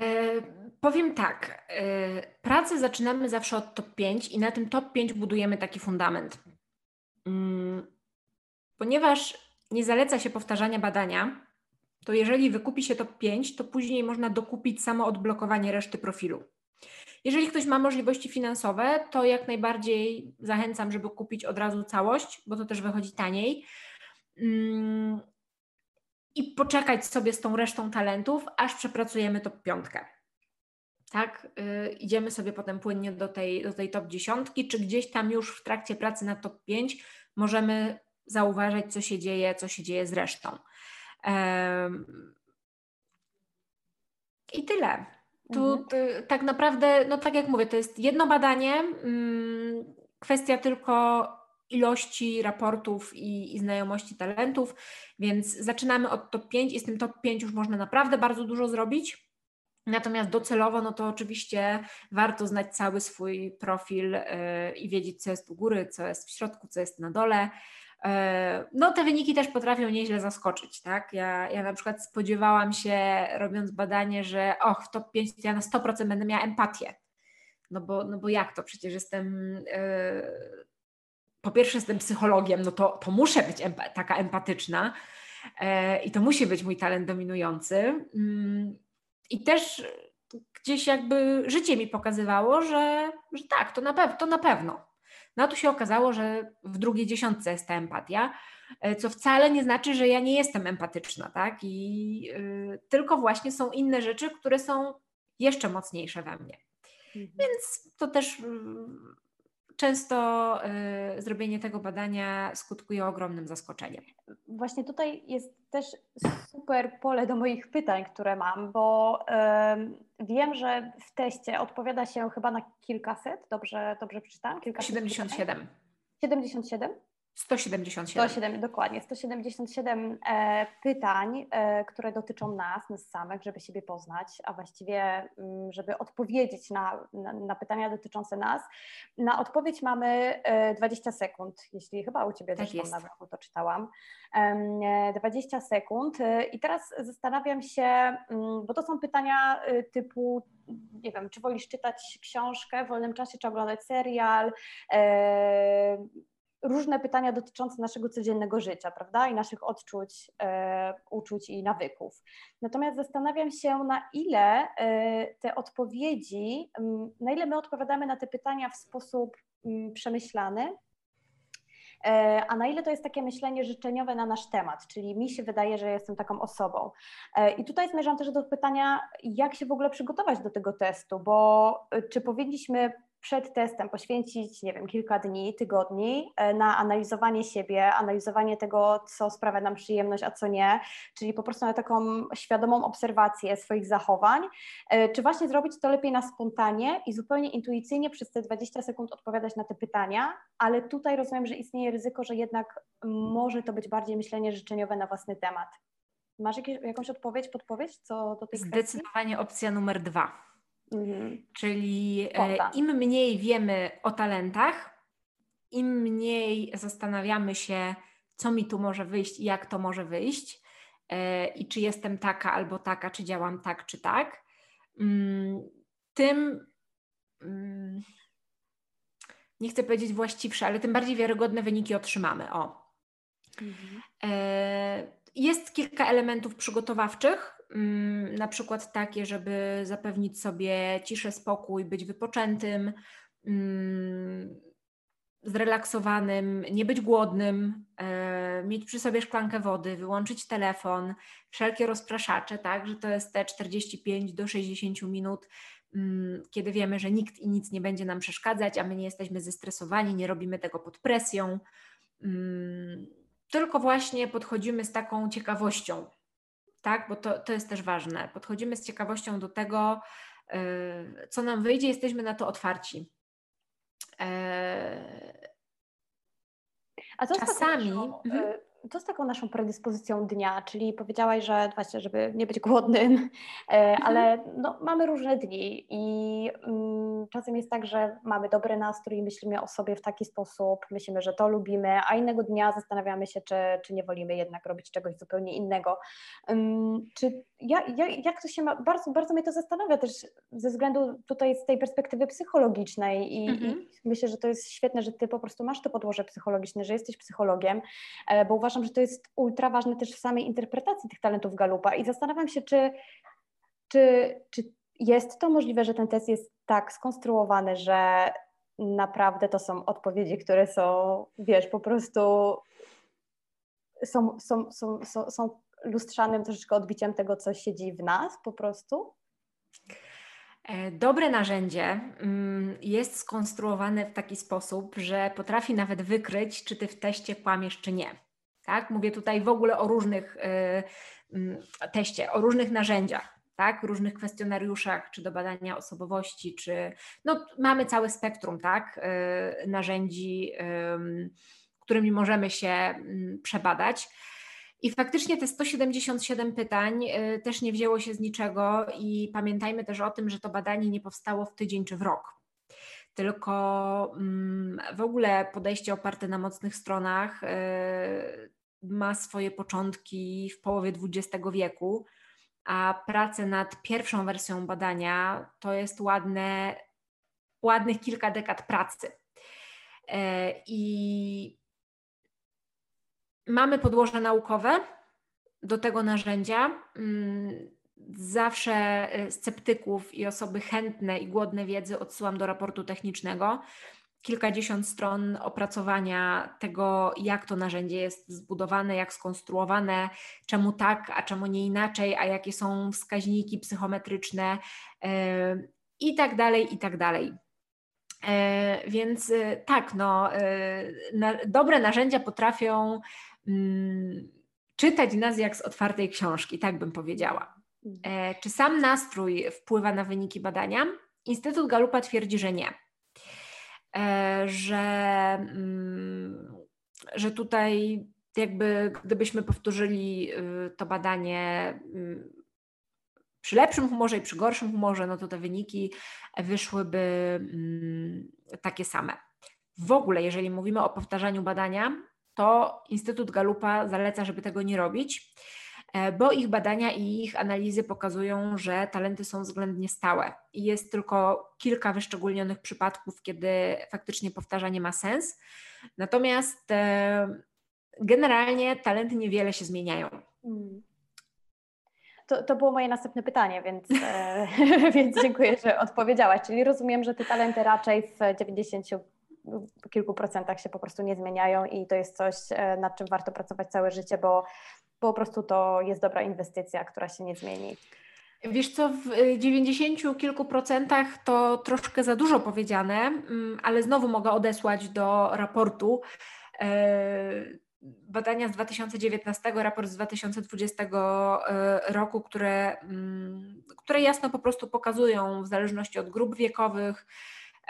E, powiem tak, e, pracę zaczynamy zawsze od top 5 i na tym top 5 budujemy taki fundament. Mm, ponieważ nie zaleca się powtarzania badania, to jeżeli wykupi się top 5, to później można dokupić samo odblokowanie reszty profilu. Jeżeli ktoś ma możliwości finansowe, to jak najbardziej zachęcam, żeby kupić od razu całość, bo to też wychodzi taniej. I poczekać sobie z tą resztą talentów, aż przepracujemy top piątkę. Tak, yy, idziemy sobie potem płynnie do tej, do tej top dziesiątki, czy gdzieś tam już w trakcie pracy na top 5 możemy zauważać, co się dzieje, co się dzieje z resztą. I tyle. Tu mhm. tak naprawdę, no tak jak mówię, to jest jedno badanie, mm, kwestia tylko ilości raportów i, i, znajomości talentów, więc zaczynamy od top 5 i z tym top 5 już można naprawdę bardzo dużo zrobić. Natomiast docelowo, no to oczywiście warto znać cały swój profil yy, i wiedzieć, co jest u góry, co jest w środku, co jest na dole. E, no te wyniki też potrafią nieźle zaskoczyć, tak? Ja, ja na przykład spodziewałam się, robiąc badanie, że och, w top 5 ja na 100% będę miała empatię. No bo, no bo jak to? Przecież jestem, yy, po pierwsze jestem psychologiem, no to, to muszę być empa taka empatyczna yy, i to musi być mój talent dominujący. Yy, I też gdzieś jakby życie mi pokazywało, że, że tak, to na, pew to na pewno. No a tu się okazało, że w drugiej dziesiątce jest ta empatia, e, co wcale nie znaczy, że ja nie jestem empatyczna, tak? I yy, tylko właśnie są inne rzeczy, które są jeszcze mocniejsze we mnie. Mhm. Więc to też yy, często y, zrobienie tego badania skutkuje ogromnym zaskoczeniem. Właśnie tutaj jest też super pole do moich pytań, które mam, bo y, wiem, że w teście odpowiada się chyba na kilkaset, dobrze, dobrze przeczytałam? Kilkaset 77. 77? 177. 107, dokładnie, 177 e, pytań, e, które dotyczą nas, nas samych, żeby siebie poznać, a właściwie, m, mm, żeby odpowiedzieć na, na, na, pytania dotyczące nas. Na odpowiedź mamy e, 20 sekund, jeśli chyba u Ciebie tak też na wieku to czytałam. 20 e, sekund e, i teraz zastanawiam się, m, mm, bo to są pytania e, typu nie wiem, czy wolisz czytać książkę w wolnym czasie, czy oglądać serial, różne pytania dotyczące naszego codziennego życia, prawda? I naszych odczuć, e, uczuć i nawyków. Natomiast zastanawiam się, na ile e, te odpowiedzi, na ile my odpowiadamy na te pytania w sposób przemyślany, e, a na ile to jest takie myślenie życzeniowe na nasz temat, czyli mi się wydaje, że jestem taką osobą. E, I tutaj zmierzam też do pytania, jak się w ogóle przygotować do tego testu, bo czy powinniśmy przed testem poświęcić, nie wiem, kilka dni, tygodni e, na analizowanie siebie, analizowanie tego, co sprawia nam przyjemność, a co nie, czyli po prostu na taką świadomą obserwację swoich zachowań, e, czy właśnie zrobić to lepiej na spontanie i zupełnie intuicyjnie przez te 20 sekund odpowiadać na te pytania, ale tutaj rozumiem, że istnieje ryzyko, że jednak może to być bardziej myślenie życzeniowe na własny temat. Masz jakieś, jakąś odpowiedź, podpowiedź co do tej Zdecydowanie kwestii? opcja numer dwa. Mhm. Czyli e, im mniej wiemy o talentach, im mniej zastanawiamy się, co mi tu może wyjść i jak to może wyjść, e, i czy jestem taka albo taka, czy działam tak, czy tak, mm, tym mm, nie chcę powiedzieć właściwsze, ale tym bardziej wiarygodne wyniki otrzymamy. O. Mhm. E, jest kilka elementów przygotowawczych, na przykład takie, żeby zapewnić sobie ciszę, spokój, być wypoczętym, mm, zrelaksowanym, nie być głodnym, e, mieć przy sobie szklankę wody, wyłączyć telefon, wszelkie rozpraszacze, tak, że to jest te 45 do 60 minut, mm, kiedy wiemy, że nikt i nic nie będzie nam przeszkadzać, a my nie jesteśmy zestresowani, nie robimy tego pod presją. Tylko właśnie podchodzimy z taką ciekawością, tak? Bo to, to jest też ważne. Podchodzimy z ciekawością do tego, yy, co nam wyjdzie, jesteśmy na to otwarci. Yy, A co czasami. Mhm. To z taką naszą predyspozycją dnia, czyli powiedziałaś, że właśnie, żeby nie być głodnym, e, mhm. ale no, mamy różne dni i mm, czasem jest tak, że mamy dobry nastrój i myślimy o sobie w taki sposób, myślimy, że to lubimy, a innego dnia zastanawiamy się, czy, czy nie wolimy jednak robić czegoś zupełnie innego. Um, czy ja, ja, jak to się ma, bardzo, bardzo mnie to zastanawia też ze względu tutaj z tej perspektywy psychologicznej i, mhm. i myślę, że to jest świetne, że ty po prostu masz to podłoże psychologiczne, że jesteś psychologiem, e, bo uważam, że to jest ultra ważne też w samej interpretacji tych talentów Galupa i zastanawiam się, czy, czy, czy jest to możliwe, że ten test jest tak skonstruowany, że naprawdę to są odpowiedzi, które są, wiesz, po prostu są, są, są, są, są lustrzanym troszeczkę odbiciem tego, co siedzi w nas po prostu? E, dobre narzędzie mm, jest skonstruowane w taki sposób, że potrafi nawet wykryć, czy ty w teście kłamiesz, czy nie. Tak? Mówię tutaj w ogóle o różnych e, mm, teście, o różnych narzędziach, tak? różnych kwestionariuszach, czy do badania osobowości, czy no, mamy całe spektrum tak? E, narzędzi, którymi możemy się mm, przebadać. I faktycznie te 177 pytań y, też nie wzięło się z niczego i pamiętajmy też o tym, że to badanie nie powstało w tydzień czy w rok. Tylko mm, w ogóle podejście oparte na mocnych stronach y, ma swoje początki w połowie XX wieku, a prace nad pierwszą wersją badania to jest ładne, ładnych kilka dekad pracy. Y, I Mamy podłoże naukowe do tego narzędzia. Zawsze e, sceptyków i osoby chętne i głodne wiedzy odsyłam do raportu technicznego. Kilkadziesiąt stron opracowania tego, jak to narzędzie jest zbudowane, jak skonstruowane, czemu tak, a czemu nie inaczej, a jakie są wskaźniki psychometryczne yy, i tak dalej, i tak dalej. E, więc tak, no, na, dobre narzędzia potrafią Mm, czytać nas jak z otwartej książki, tak bym powiedziała. Mhm. E, czy sam nastrój wpływa na wyniki badania? Instytut Galupa twierdzi, że nie. E, że, mm, że tutaj jakby gdybyśmy powtórzyli y, to badanie mm, przy lepszym humorze i przy gorszym humorze, no to te wyniki wyszłyby takie same. W ogóle, jeżeli mówimy o powtarzaniu badania, to Instytut Galupa zaleca, żeby tego nie robić, bo ich badania i ich analizy pokazują, że talenty są względnie stałe i jest tylko kilka wyszczególnionych przypadków, kiedy faktycznie powtarzanie ma sens. Natomiast e, generalnie talenty niewiele się zmieniają. Hmm. To, to było moje następne pytanie, więc, e, więc dziękuję, że odpowiedziałaś. Czyli rozumiem, że te talenty raczej w 90 kilku procentach się po prostu nie zmieniają i to jest coś, e, nad czym warto pracować całe życie, bo po prostu to jest dobra inwestycja, która się nie zmieni. Wiesz co, w 90 y, kilku procentach to troszkę za dużo powiedziane, mm, ale znowu mogę odesłać do raportu. E, badania z 2019, raport z 2020 e, roku, które, mm, które jasno po prostu pokazują w zależności od grup wiekowych,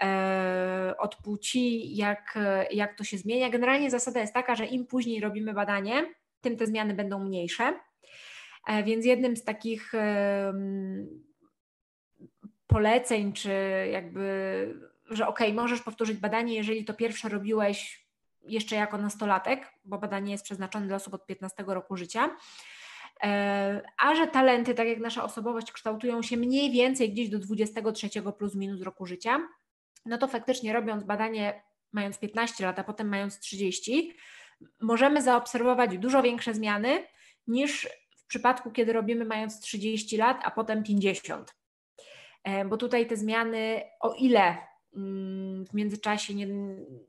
e, od płci, jak, jak to się zmienia. Generalnie zasada jest taka, że im później robimy badanie, tym te zmiany będą mniejsze. E, więc jednym z takich poleceń, czy jakby, że ok, możesz powtórzyć badanie, jeżeli to pierwsze robiłeś jeszcze jako nastolatek, bo badanie jest przeznaczone dla osób od 15 roku życia. E, a że talenty, tak jak nasza osobowość, kształtują się mniej więcej gdzieś do 23 plus minus roku życia, no to faktycznie robiąc badanie mając 15 lat, a potem mając 30, możemy zaobserwować dużo większe zmiany niż przypadku, kiedy robimy mając 30 lat, a potem 50. E, bo tutaj te zmiany, o ile mm, w międzyczasie nie,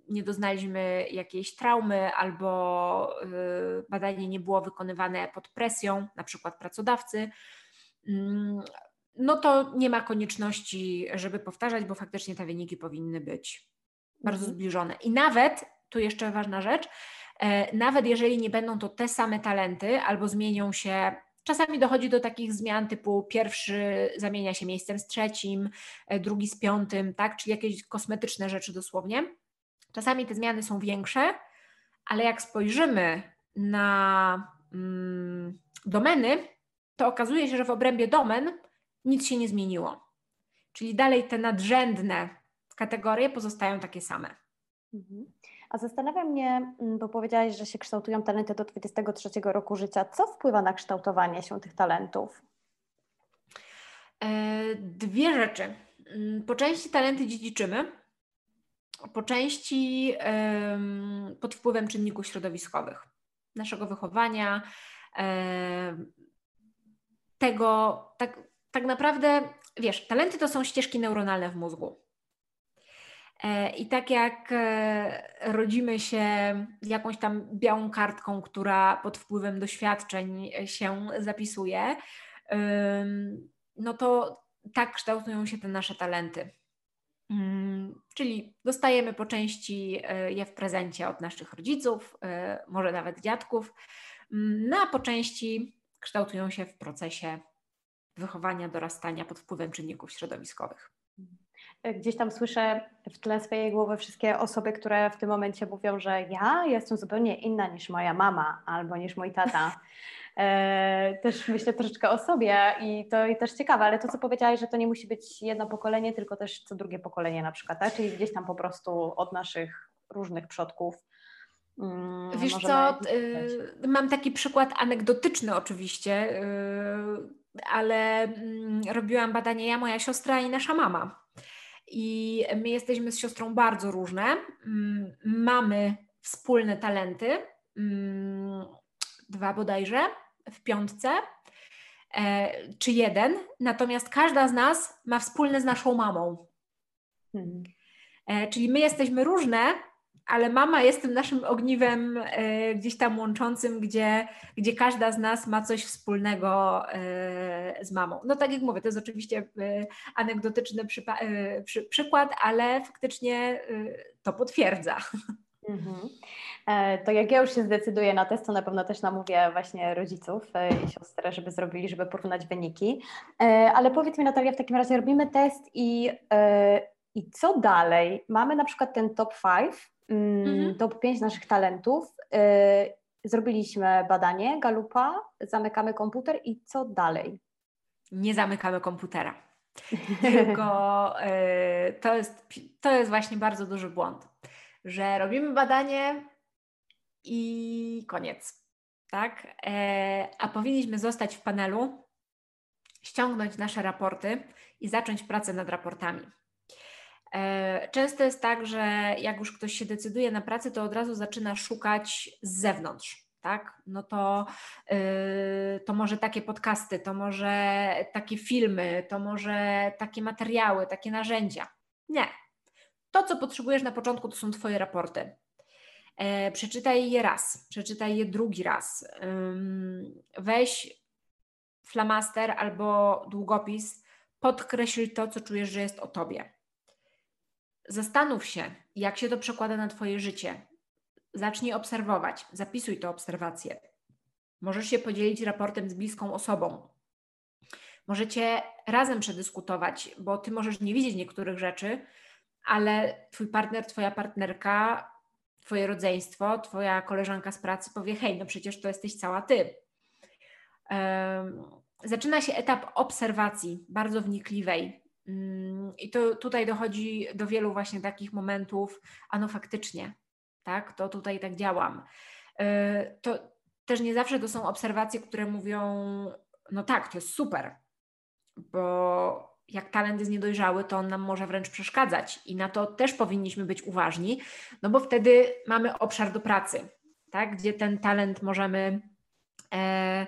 nie doznaliśmy jakiejś traumy albo y, badanie nie było wykonywane pod presją, na przykład pracodawcy, mm, no to nie ma konieczności, żeby powtarzać, bo faktycznie te wyniki powinny być bardzo mhm. zbliżone. I nawet, tu jeszcze ważna rzecz, nawet jeżeli nie będą to te same talenty albo zmienią się Czasami dochodzi do takich zmian typu pierwszy zamienia się miejscem z trzecim, e, drugi z piątym, tak? czyli jakieś kosmetyczne rzeczy dosłownie. Czasami te zmiany są większe, ale jak spojrzymy na mm, domeny, to okazuje się, że w obrębie domen nic się nie zmieniło. Czyli dalej te nadrzędne kategorie pozostają takie same. Mhm. A zastanawia mnie, mm, bo powiedziałaś, że się kształtują talenty do 23 roku życia. Co wpływa na kształtowanie się tych talentów? E, dwie rzeczy. Mm, po części talenty dziedziczymy, po części pod wpływem czynników środowiskowych, naszego wychowania, tego, tak, tak naprawdę, wiesz, talenty to są ścieżki neuronalne w mózgu. E, I tak jak e, rodzimy się jakąś tam białą kartką, która pod wpływem doświadczeń się zapisuje, no to tak kształtują się te nasze talenty. Mm, czyli dostajemy po części e, je w prezencie od naszych rodziców, może nawet dziadków, mm, no a po części kształtują się w procesie wychowania, dorastania pod wpływem czynników środowiskowych gdzieś tam słyszę w tle swojej głowy wszystkie osoby, które w tym momencie mówią, że ja jestem zupełnie inna niż moja mama albo niż mój tata. E, też myślę troszeczkę o sobie i to i też ciekawe, ale to co powiedziałaś, że to nie musi być jedno pokolenie, tylko też co drugie pokolenie na przykład, tak? czyli gdzieś tam po prostu od naszych różnych przodków. Mm, Wiesz co, y, mam taki przykład anegdotyczny oczywiście, y, ale y, robiłam badanie ja, moja siostra i nasza mama. I my jesteśmy z siostrą bardzo różne. Mm, mamy wspólne talenty, mm, dwa bodajże w piątce, e, czy jeden, natomiast każda z nas ma wspólne z naszą mamą. Hmm. E, czyli my jesteśmy różne, ale mama jest tym naszym ogniwem e, gdzieś tam łączącym, gdzie, gdzie każda z nas ma coś wspólnego e, z mamą. No tak jak mówię, to jest oczywiście e, anegdotyczny przy, przykład, ale faktycznie to potwierdza. Mhm. To jak ja już się zdecyduję na test, to na pewno też namówię właśnie rodziców i siostrę, żeby zrobili, żeby porównać wyniki. Ale powiedz mi Natalia, w takim razie robimy test i, i co dalej? Mamy na przykład ten top 5, mhm. top 5 naszych talentów. Y, zrobiliśmy badanie Galupa, zamykamy komputer i co dalej? Nie zamykamy komputera. Tylko y, to, jest, to jest właśnie bardzo duży błąd, że robimy badanie i koniec. Tak? E, a powinniśmy zostać w panelu, ściągnąć nasze raporty i zacząć pracę nad raportami. E, często jest tak, że jak już ktoś się decyduje na pracę, to od razu zaczyna szukać z zewnątrz. Tak? No to, yy, to może takie podcasty, to może takie filmy, to może takie materiały, takie narzędzia. Nie. To, co potrzebujesz na początku, to są Twoje raporty. E, przeczytaj je raz, przeczytaj je drugi raz. Weź flamaster albo długopis, podkreśl to, co czujesz, że jest o tobie. Zastanów się, jak się to przekłada na Twoje życie. Zacznij obserwować, zapisuj te obserwacje. Możesz się podzielić raportem z bliską osobą. Możecie razem przedyskutować, bo Ty możesz nie widzieć niektórych rzeczy, ale Twój partner, Twoja partnerka, Twoje rodzeństwo, Twoja koleżanka z pracy powie: Hej, no przecież to jesteś cała Ty. Zaczyna się etap obserwacji, bardzo wnikliwej. Um, I to tutaj dochodzi do wielu właśnie takich momentów, a no faktycznie, tak, to tutaj tak działam. E, to też nie zawsze to są obserwacje, które mówią, no tak, to jest super, bo jak talent jest niedojrzały, to on nam może wręcz przeszkadzać i na to też powinniśmy być uważni, no bo wtedy mamy obszar do pracy, tak, gdzie ten talent możemy e,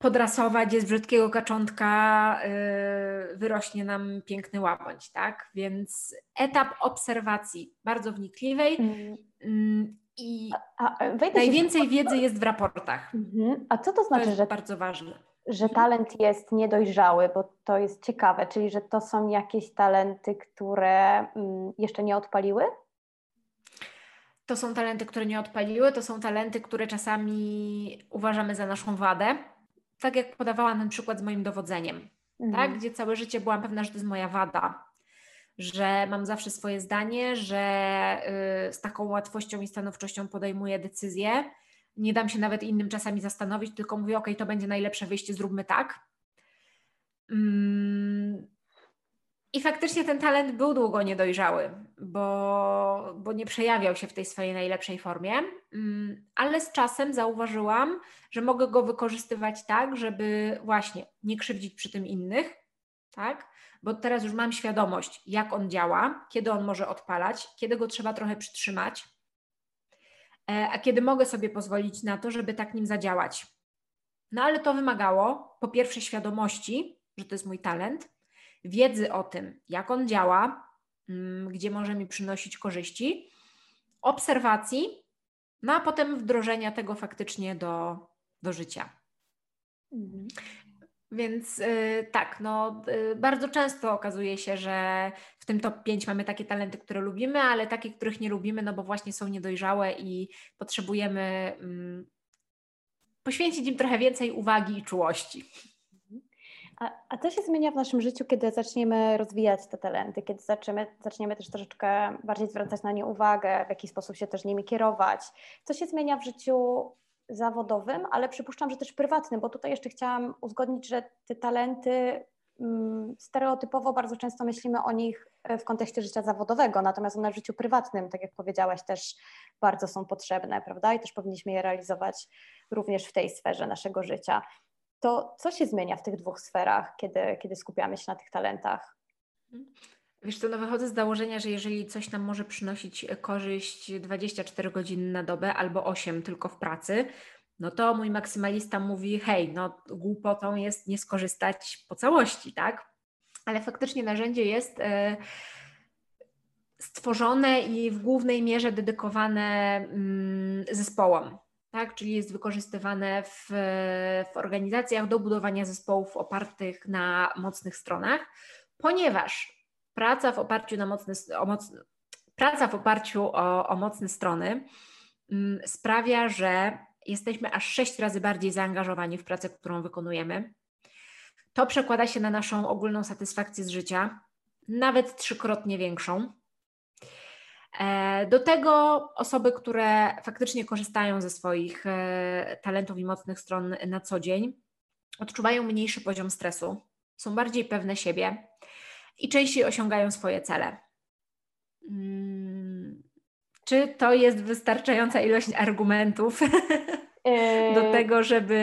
podrasować, jest brzydkiego kaczątka, e, wyrośnie nam piękny łabędź, tak, więc etap obserwacji bardzo wnikliwej, mm. mm i a, a, najwięcej się... wiedzy jest w raportach. Mhm. A co to znaczy, to że bardzo ważne? Że talent jest niedojrzały, bo to jest ciekawe, czyli że to są jakieś talenty, które mm, jeszcze nie odpaliły? To są talenty, które nie odpaliły, to są talenty, które czasami uważamy za naszą wadę. Tak jak podawałam ten przykład z moim dowodzeniem, mhm. tak? gdzie całe życie byłam pewna, że to jest moja wada że mam zawsze swoje zdanie, że y, z taką łatwością i stanowczością podejmuję decyzje. Nie dam się nawet innym czasami zastanowić, tylko mówię, ok, to będzie najlepsze wyjście, zróbmy tak. Mm. I faktycznie ten talent był długo niedojrzały, bo, bo nie przejawiał się w tej swojej najlepszej formie, mm, ale z czasem zauważyłam, że mogę go wykorzystywać tak, żeby właśnie nie krzywdzić przy tym innych, tak? bo teraz już mam świadomość, jak on działa, kiedy on może odpalać, kiedy go trzeba trochę przytrzymać, e, a kiedy mogę sobie pozwolić na to, żeby tak nim zadziałać. No ale to wymagało po pierwsze świadomości, że to jest mój talent, wiedzy o tym, jak on działa, mm, gdzie może mi przynosić korzyści, obserwacji, no a potem wdrożenia tego faktycznie do, do życia. Mhm. Więc yy, tak, no, yy, bardzo często okazuje się, że w tym top 5 mamy takie talenty, które lubimy, ale takie, których nie lubimy, no bo właśnie są niedojrzałe i potrzebujemy yy, poświęcić im trochę więcej uwagi i czułości. A, a co się zmienia w naszym życiu, kiedy zaczniemy rozwijać te talenty, kiedy zaczniemy, zaczniemy też troszeczkę bardziej zwracać na nie uwagę, w jaki sposób się też nimi kierować? Co się zmienia w życiu zawodowym, ale przypuszczam, że też prywatnym, bo tutaj jeszcze chciałam uzgodnić, że te talenty mm, stereotypowo bardzo często myślimy o nich e, w kontekście życia zawodowego, natomiast one w życiu prywatnym, tak jak powiedziałaś, też bardzo są potrzebne, prawda? I też powinniśmy je realizować również w tej sferze naszego życia. To co się zmienia w tych dwóch sferach, kiedy, kiedy skupiamy się na tych talentach? Wiesz co, no wychodzę z założenia, że jeżeli coś nam może przynosić korzyść 24 godziny na dobę albo 8 tylko w pracy, no to mój maksymalista mówi, hej, no głupotą jest nie skorzystać po całości, tak? Ale faktycznie narzędzie jest e, stworzone i w głównej mierze dedykowane mm, zespołom, tak? Czyli jest wykorzystywane w, w organizacjach do budowania zespołów opartych na mocnych stronach, ponieważ praca w oparciu na mocne, o moc, praca w oparciu o, o mocne strony mm, sprawia, że jesteśmy aż sześć razy bardziej zaangażowani w pracę, którą wykonujemy. To przekłada się na naszą ogólną satysfakcję z życia, nawet trzykrotnie większą. E, do tego osoby, które faktycznie korzystają ze swoich e, talentów i mocnych stron na co dzień, odczuwają mniejszy poziom stresu, są bardziej pewne siebie, i częściej osiągają swoje cele. Hmm. Czy to jest wystarczająca ilość argumentów do yy. tego, żeby,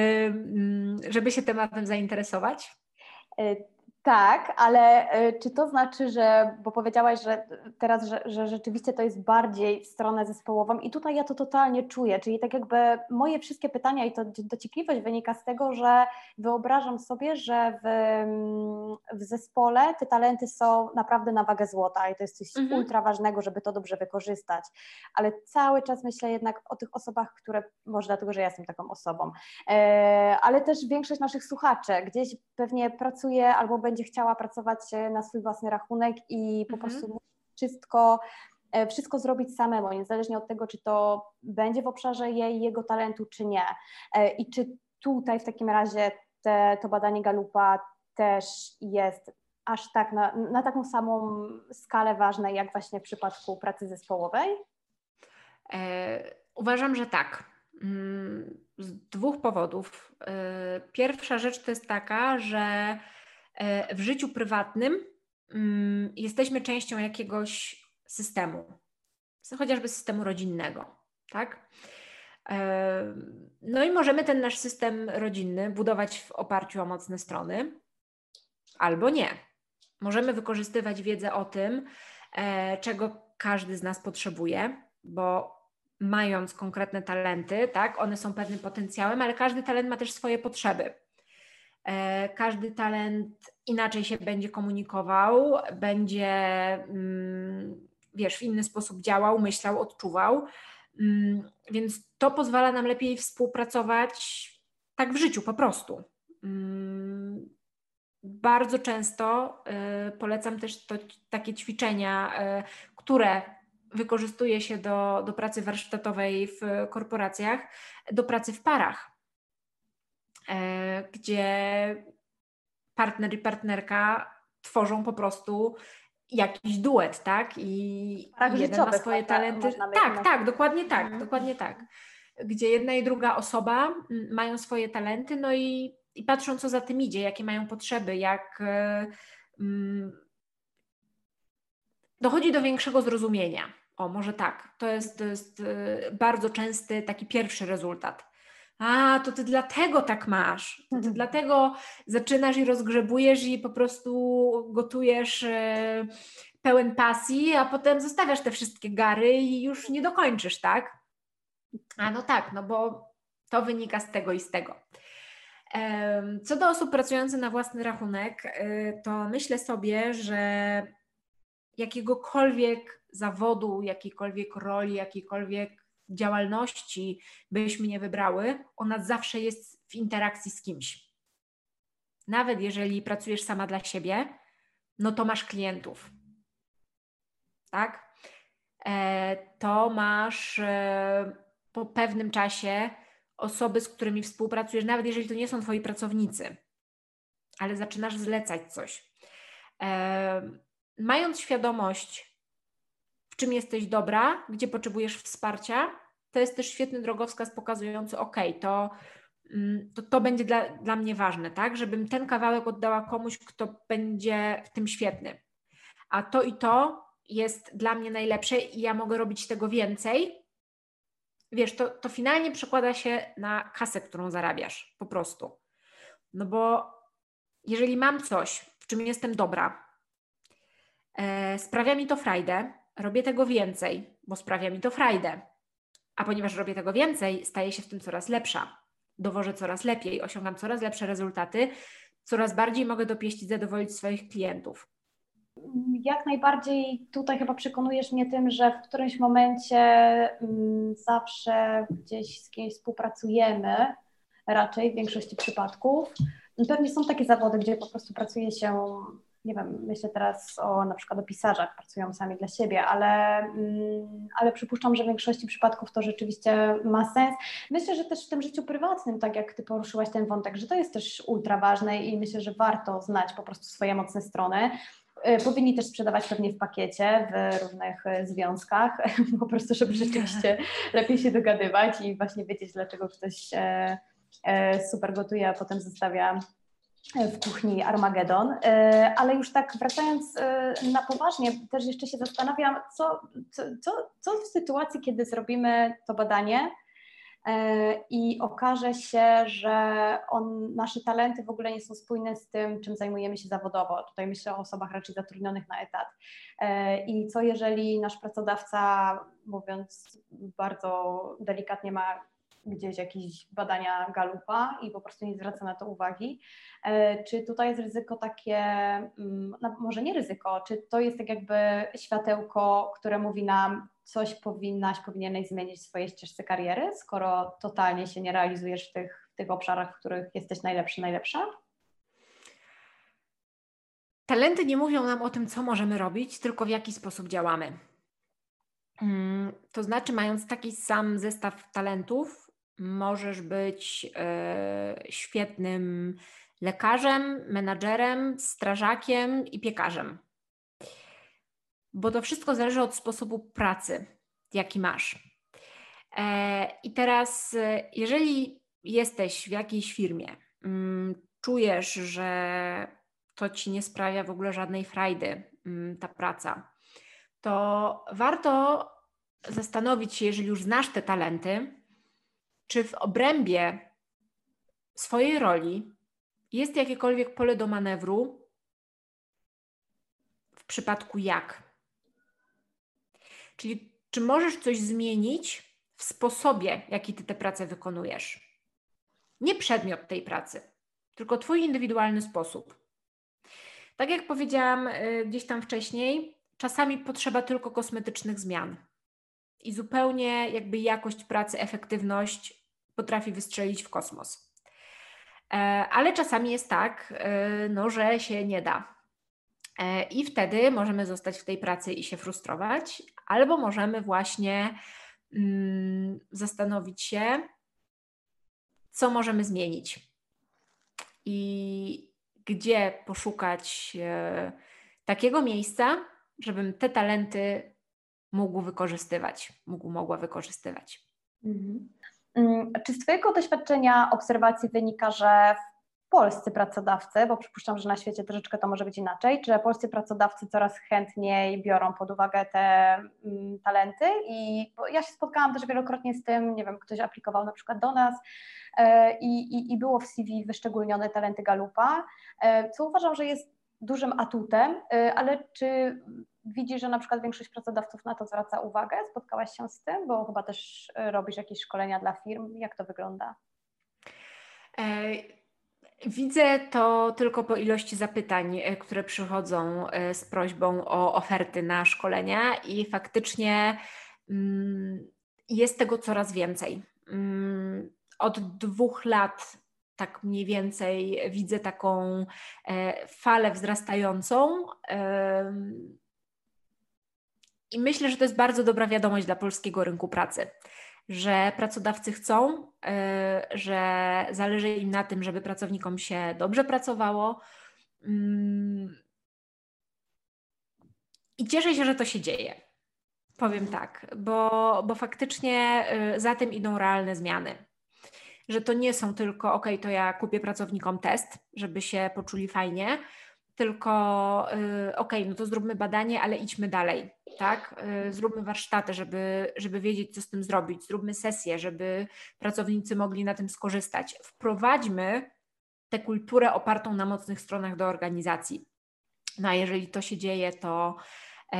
mm, żeby się tematem zainteresować? Tak, ale y, czy to znaczy, że, bo powiedziałaś, że teraz, że, że rzeczywiście to jest bardziej w stronę zespołową i tutaj ja to totalnie czuję, czyli tak jakby moje wszystkie pytania i to dociekliwość wynika z tego, że wyobrażam sobie, że w, w zespole te talenty są naprawdę na wagę złota i to jest coś mhm. ultra ważnego, żeby to dobrze wykorzystać, ale cały czas myślę jednak o tych osobach, które, może dlatego, że ja jestem taką osobą, e, ale też większość naszych słuchaczy gdzieś pewnie pracuje albo będzie będzie chciała pracować e, na swój własny rachunek i po mhm. prostu wszystko, e, wszystko zrobić samemu, niezależnie od tego, czy to będzie w obszarze jej, jego talentu, czy nie. E, I czy tutaj w takim razie te, to badanie Galupa też jest aż tak na, na taką samą skalę ważne, jak właśnie w przypadku pracy zespołowej? E, uważam, że tak. Mm, z dwóch powodów. Pierwsza rzecz to jest taka, że w życiu prywatnym mm, jesteśmy częścią jakiegoś systemu, chociażby systemu rodzinnego, tak? E, no i możemy ten nasz system rodzinny budować w oparciu o mocne strony, albo nie. Możemy wykorzystywać wiedzę o tym, e, czego każdy z nas potrzebuje, bo mając konkretne talenty, tak, one są pewnym potencjałem, ale każdy talent ma też swoje potrzeby. E, każdy talent inaczej się będzie komunikował, będzie, mm, wiesz, w inny sposób działał, myślał, odczuwał. Mm, więc to pozwala nam lepiej współpracować tak w życiu po prostu. Mm, bardzo często e, polecam też to, takie ćwiczenia, e, które wykorzystuje się do, do pracy warsztatowej w korporacjach, do pracy w parach gdzie partner i partnerka tworzą po prostu jakiś duet, tak? I tak, jeden ma swoje talenty. Tak, tak, dokładnie tak, mhm. dokładnie tak. Gdzie jedna i druga osoba mają swoje talenty, no i, i patrzą, co za tym idzie, jakie mają potrzeby, jak mm, dochodzi do większego zrozumienia. O, może tak. To jest, to jest e, bardzo częsty taki pierwszy rezultat a, to ty dlatego tak masz. To ty mhm. dlatego zaczynasz i rozgrzebujesz i po prostu gotujesz e, pełen pasji, a potem zostawiasz te wszystkie gary i już nie dokończysz, tak? A no tak, no bo to wynika z tego i z tego. Co do osób pracujących na własny rachunek, e, to myślę sobie, że jakiegokolwiek zawodu, jakiejkolwiek roli, jakiejkolwiek działalności byśmy nie wybrały, ona zawsze jest w interakcji z kimś. Nawet jeżeli pracujesz sama dla siebie, no to masz klientów. Tak? E, to masz e, po pewnym czasie osoby, z którymi współpracujesz, nawet jeżeli to nie są twoi pracownicy, ale zaczynasz zlecać coś. E, mając świadomość, czym jesteś dobra, gdzie potrzebujesz wsparcia, to jest też świetny drogowskaz pokazujący, ok, to, mm, to, to będzie dla, dla mnie ważne, tak, żebym ten kawałek oddała komuś, kto będzie w tym świetny. A to i to jest dla mnie najlepsze i ja mogę robić tego więcej. Wiesz, to, to finalnie przekłada się na kasę, którą zarabiasz, po prostu. No bo jeżeli mam coś, w czym jestem dobra, e, sprawia mi to frajdę, robię tego więcej, bo sprawia mi to frajdę. A ponieważ robię tego więcej, staję się w tym coraz lepsza. Dowożę coraz lepiej, osiągam coraz lepsze rezultaty, coraz bardziej mogę dopieścić, zadowolić swoich klientów. Jak najbardziej tutaj chyba przekonujesz mnie tym, że w którymś momencie mm, zawsze gdzieś z kimś współpracujemy, raczej w większości przypadków. Pewnie są takie zawody, gdzie po prostu pracuje się nie wiem, myślę teraz o na przykład o pisarzach, pracują sami dla siebie, ale, mm, ale przypuszczam, że w większości przypadków to rzeczywiście ma sens. Myślę, że też w tym życiu prywatnym, tak jak Ty poruszyłaś ten wątek, że to jest też ultra ważne i myślę, że warto znać po prostu swoje mocne strony. Y, powinni też sprzedawać pewnie w pakiecie, w różnych y, związkach, po prostu, żeby rzeczywiście lepiej się dogadywać i właśnie wiedzieć, dlaczego ktoś e, super gotuje, a potem zostawia w kuchni Armagedon, e, ale już tak wracając e, na poważnie, też jeszcze się zastanawiam, co, co, co w sytuacji, kiedy zrobimy to badanie E, i okaże się, że on, nasze talenty w ogóle nie są spójne z tym, czym zajmujemy się zawodowo. Tutaj myślę o osobach raczej zatrudnionych na etat. E, I co jeżeli nasz pracodawca, mówiąc bardzo delikatnie, ma gdzieś jakieś badania galupa i po prostu nie zwraca na to uwagi. E, czy tutaj jest ryzyko takie, mm, może nie ryzyko, czy to jest tak jakby światełko, które mówi nam, coś powinnaś, powinieneś zmienić w swojej ścieżce kariery, skoro totalnie się nie realizujesz w tych, w tych obszarach, w których jesteś najlepszy, najlepsza? Talenty nie mówią nam o tym, co możemy robić, tylko w jaki sposób działamy. Mm, to znaczy, mając taki sam zestaw talentów, możesz być e, świetnym lekarzem, menadżerem, strażakiem i piekarzem bo to wszystko zależy od sposobu pracy, jaki masz. E, I teraz, e, jeżeli jesteś w jakiejś firmie, mm, czujesz, że to ci nie sprawia w ogóle żadnej frajdy, mm, ta praca, to warto zastanowić się, jeżeli już znasz te talenty, czy w obrębie swojej roli jest jakiekolwiek pole do manewru w przypadku jak Czyli czy możesz coś zmienić w sposobie, jaki ty tę pracę wykonujesz? Nie przedmiot tej pracy, tylko twój indywidualny sposób. Tak jak powiedziałam y, gdzieś tam wcześniej, czasami potrzeba tylko kosmetycznych zmian. I zupełnie jakby jakość pracy, efektywność potrafi wystrzelić w kosmos. E, ale czasami jest tak, y, no, że się nie da. E, I wtedy możemy zostać w tej pracy i się frustrować, albo możemy właśnie mm, zastanowić się, co możemy zmienić i gdzie poszukać e, takiego miejsca, żebym te talenty mógł wykorzystywać, mógł, mogła wykorzystywać. Mhm. Mm, czy z Twojego doświadczenia, obserwacji wynika, że polscy pracodawcy, bo przypuszczam, że na świecie troszeczkę to może być inaczej, że polscy pracodawcy coraz chętniej biorą pod uwagę te mm, talenty i ja się spotkałam też wielokrotnie z tym, nie wiem, ktoś aplikował na przykład do nas e, i, i, i było w CV wyszczególnione talenty Galupa, e, co uważam, że jest dużym atutem, e, ale czy widzisz, że na przykład większość pracodawców na to zwraca uwagę? Spotkałaś się z tym, bo chyba też robisz jakieś szkolenia dla firm. Jak to wygląda? Widzę to tylko po ilości zapytań, e, które przychodzą e, z prośbą o oferty na szkolenia, i faktycznie mm, jest tego coraz więcej. Mm, od dwóch lat, tak mniej więcej, widzę taką e, falę wzrastającą. I myślę, że to jest bardzo dobra wiadomość dla polskiego rynku pracy że pracodawcy chcą, e, że zależy im na tym, żeby pracownikom się dobrze pracowało. Mm. I cieszę się, że to się dzieje. Powiem tak, bo, bo faktycznie e, za tym idą realne zmiany. Że to nie są tylko, ok, to ja kupię pracownikom test, żeby się poczuli fajnie, tylko y, ok, no to zróbmy badanie, ale idźmy dalej, tak? Y, zróbmy warsztaty, żeby, żeby wiedzieć, co z tym zrobić, zróbmy sesję, żeby pracownicy mogli na tym skorzystać. Wprowadźmy tę kulturę opartą na mocnych stronach do organizacji. No a jeżeli to się dzieje, to, y,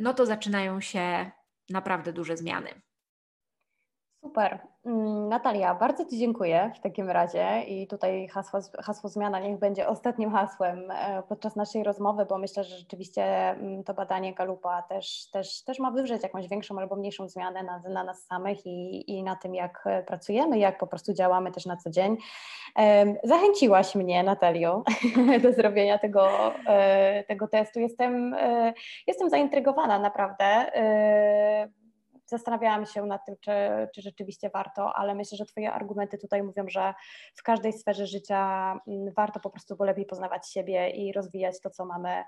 no to zaczynają się naprawdę duże zmiany. Super. Mm, Natalia, bardzo Ci dziękuję w takim razie i tutaj hasło, hasło zmiana niech będzie ostatnim hasłem e, podczas naszej rozmowy, bo myślę, że rzeczywiście mm, to badanie Galupa też, też, też ma wywrzeć jakąś większą albo mniejszą zmianę na, na nas samych i, i na tym, jak pracujemy, jak po prostu działamy też na co dzień. Zachęciłaś mnie, Natalio, do zrobienia tego, e, tego testu. Jestem, e, jestem zaintrygowana naprawdę zastanawiałam się nad tym, czy, czy rzeczywiście warto, ale myślę, że Twoje argumenty tutaj mówią, że w każdej sferze życia mm, warto po prostu lepiej poznawać siebie i rozwijać to, co mamy,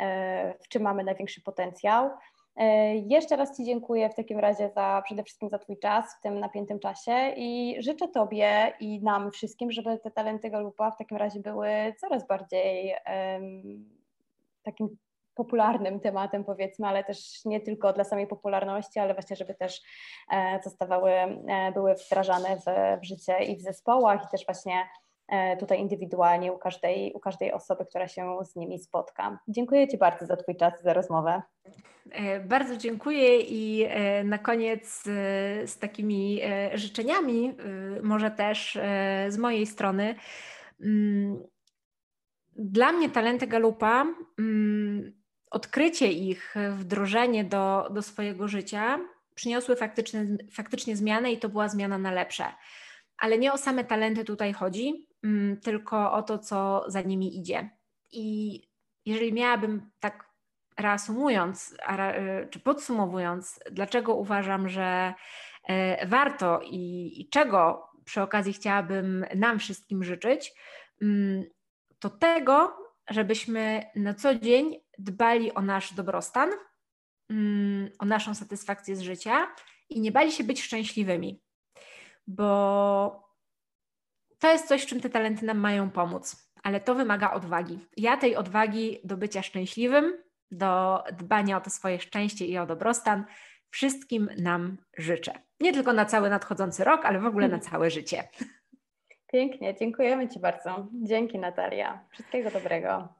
e, w czym mamy największy potencjał. E, jeszcze raz Ci dziękuję w takim razie za przede wszystkim za Twój czas w tym napiętym czasie i życzę Tobie i nam wszystkim, żeby te talenty Galupa w takim razie były coraz bardziej um, takim popularnym tematem, powiedzmy, ale też nie tylko dla samej popularności, ale właśnie, żeby też zostawały, były wdrażane w, w życie i w zespołach, i też właśnie tutaj indywidualnie u każdej, u każdej osoby, która się z nimi spotka. Dziękuję Ci bardzo za Twój czas za rozmowę. Bardzo dziękuję i na koniec z takimi życzeniami, może też z mojej strony. Mm, dla mnie talenty Galupa, mm, odkrycie ich, wdrożenie do, do swojego życia przyniosły faktycznie, faktycznie zmianę i to była zmiana na lepsze. Ale nie o same talenty tutaj chodzi, mm, tylko o to, co za nimi idzie. I jeżeli miałabym tak reasumując, e, czy podsumowując, dlaczego uważam, że e, warto i, i czego przy okazji chciałabym nam wszystkim życzyć, mm, to tego, żebyśmy na co dzień dbali o nasz dobrostan, mm, o naszą satysfakcję z życia i nie bali się być szczęśliwymi, bo to jest coś, czym te talenty nam mają pomóc, ale to wymaga odwagi. Ja tej odwagi do bycia szczęśliwym, do dbania o to swoje szczęście i o dobrostan wszystkim nam życzę. Nie tylko na cały nadchodzący rok, ale w ogóle na całe życie. Pięknie, dziękujemy Ci bardzo. Dzięki Natalia. Wszystkiego dobrego.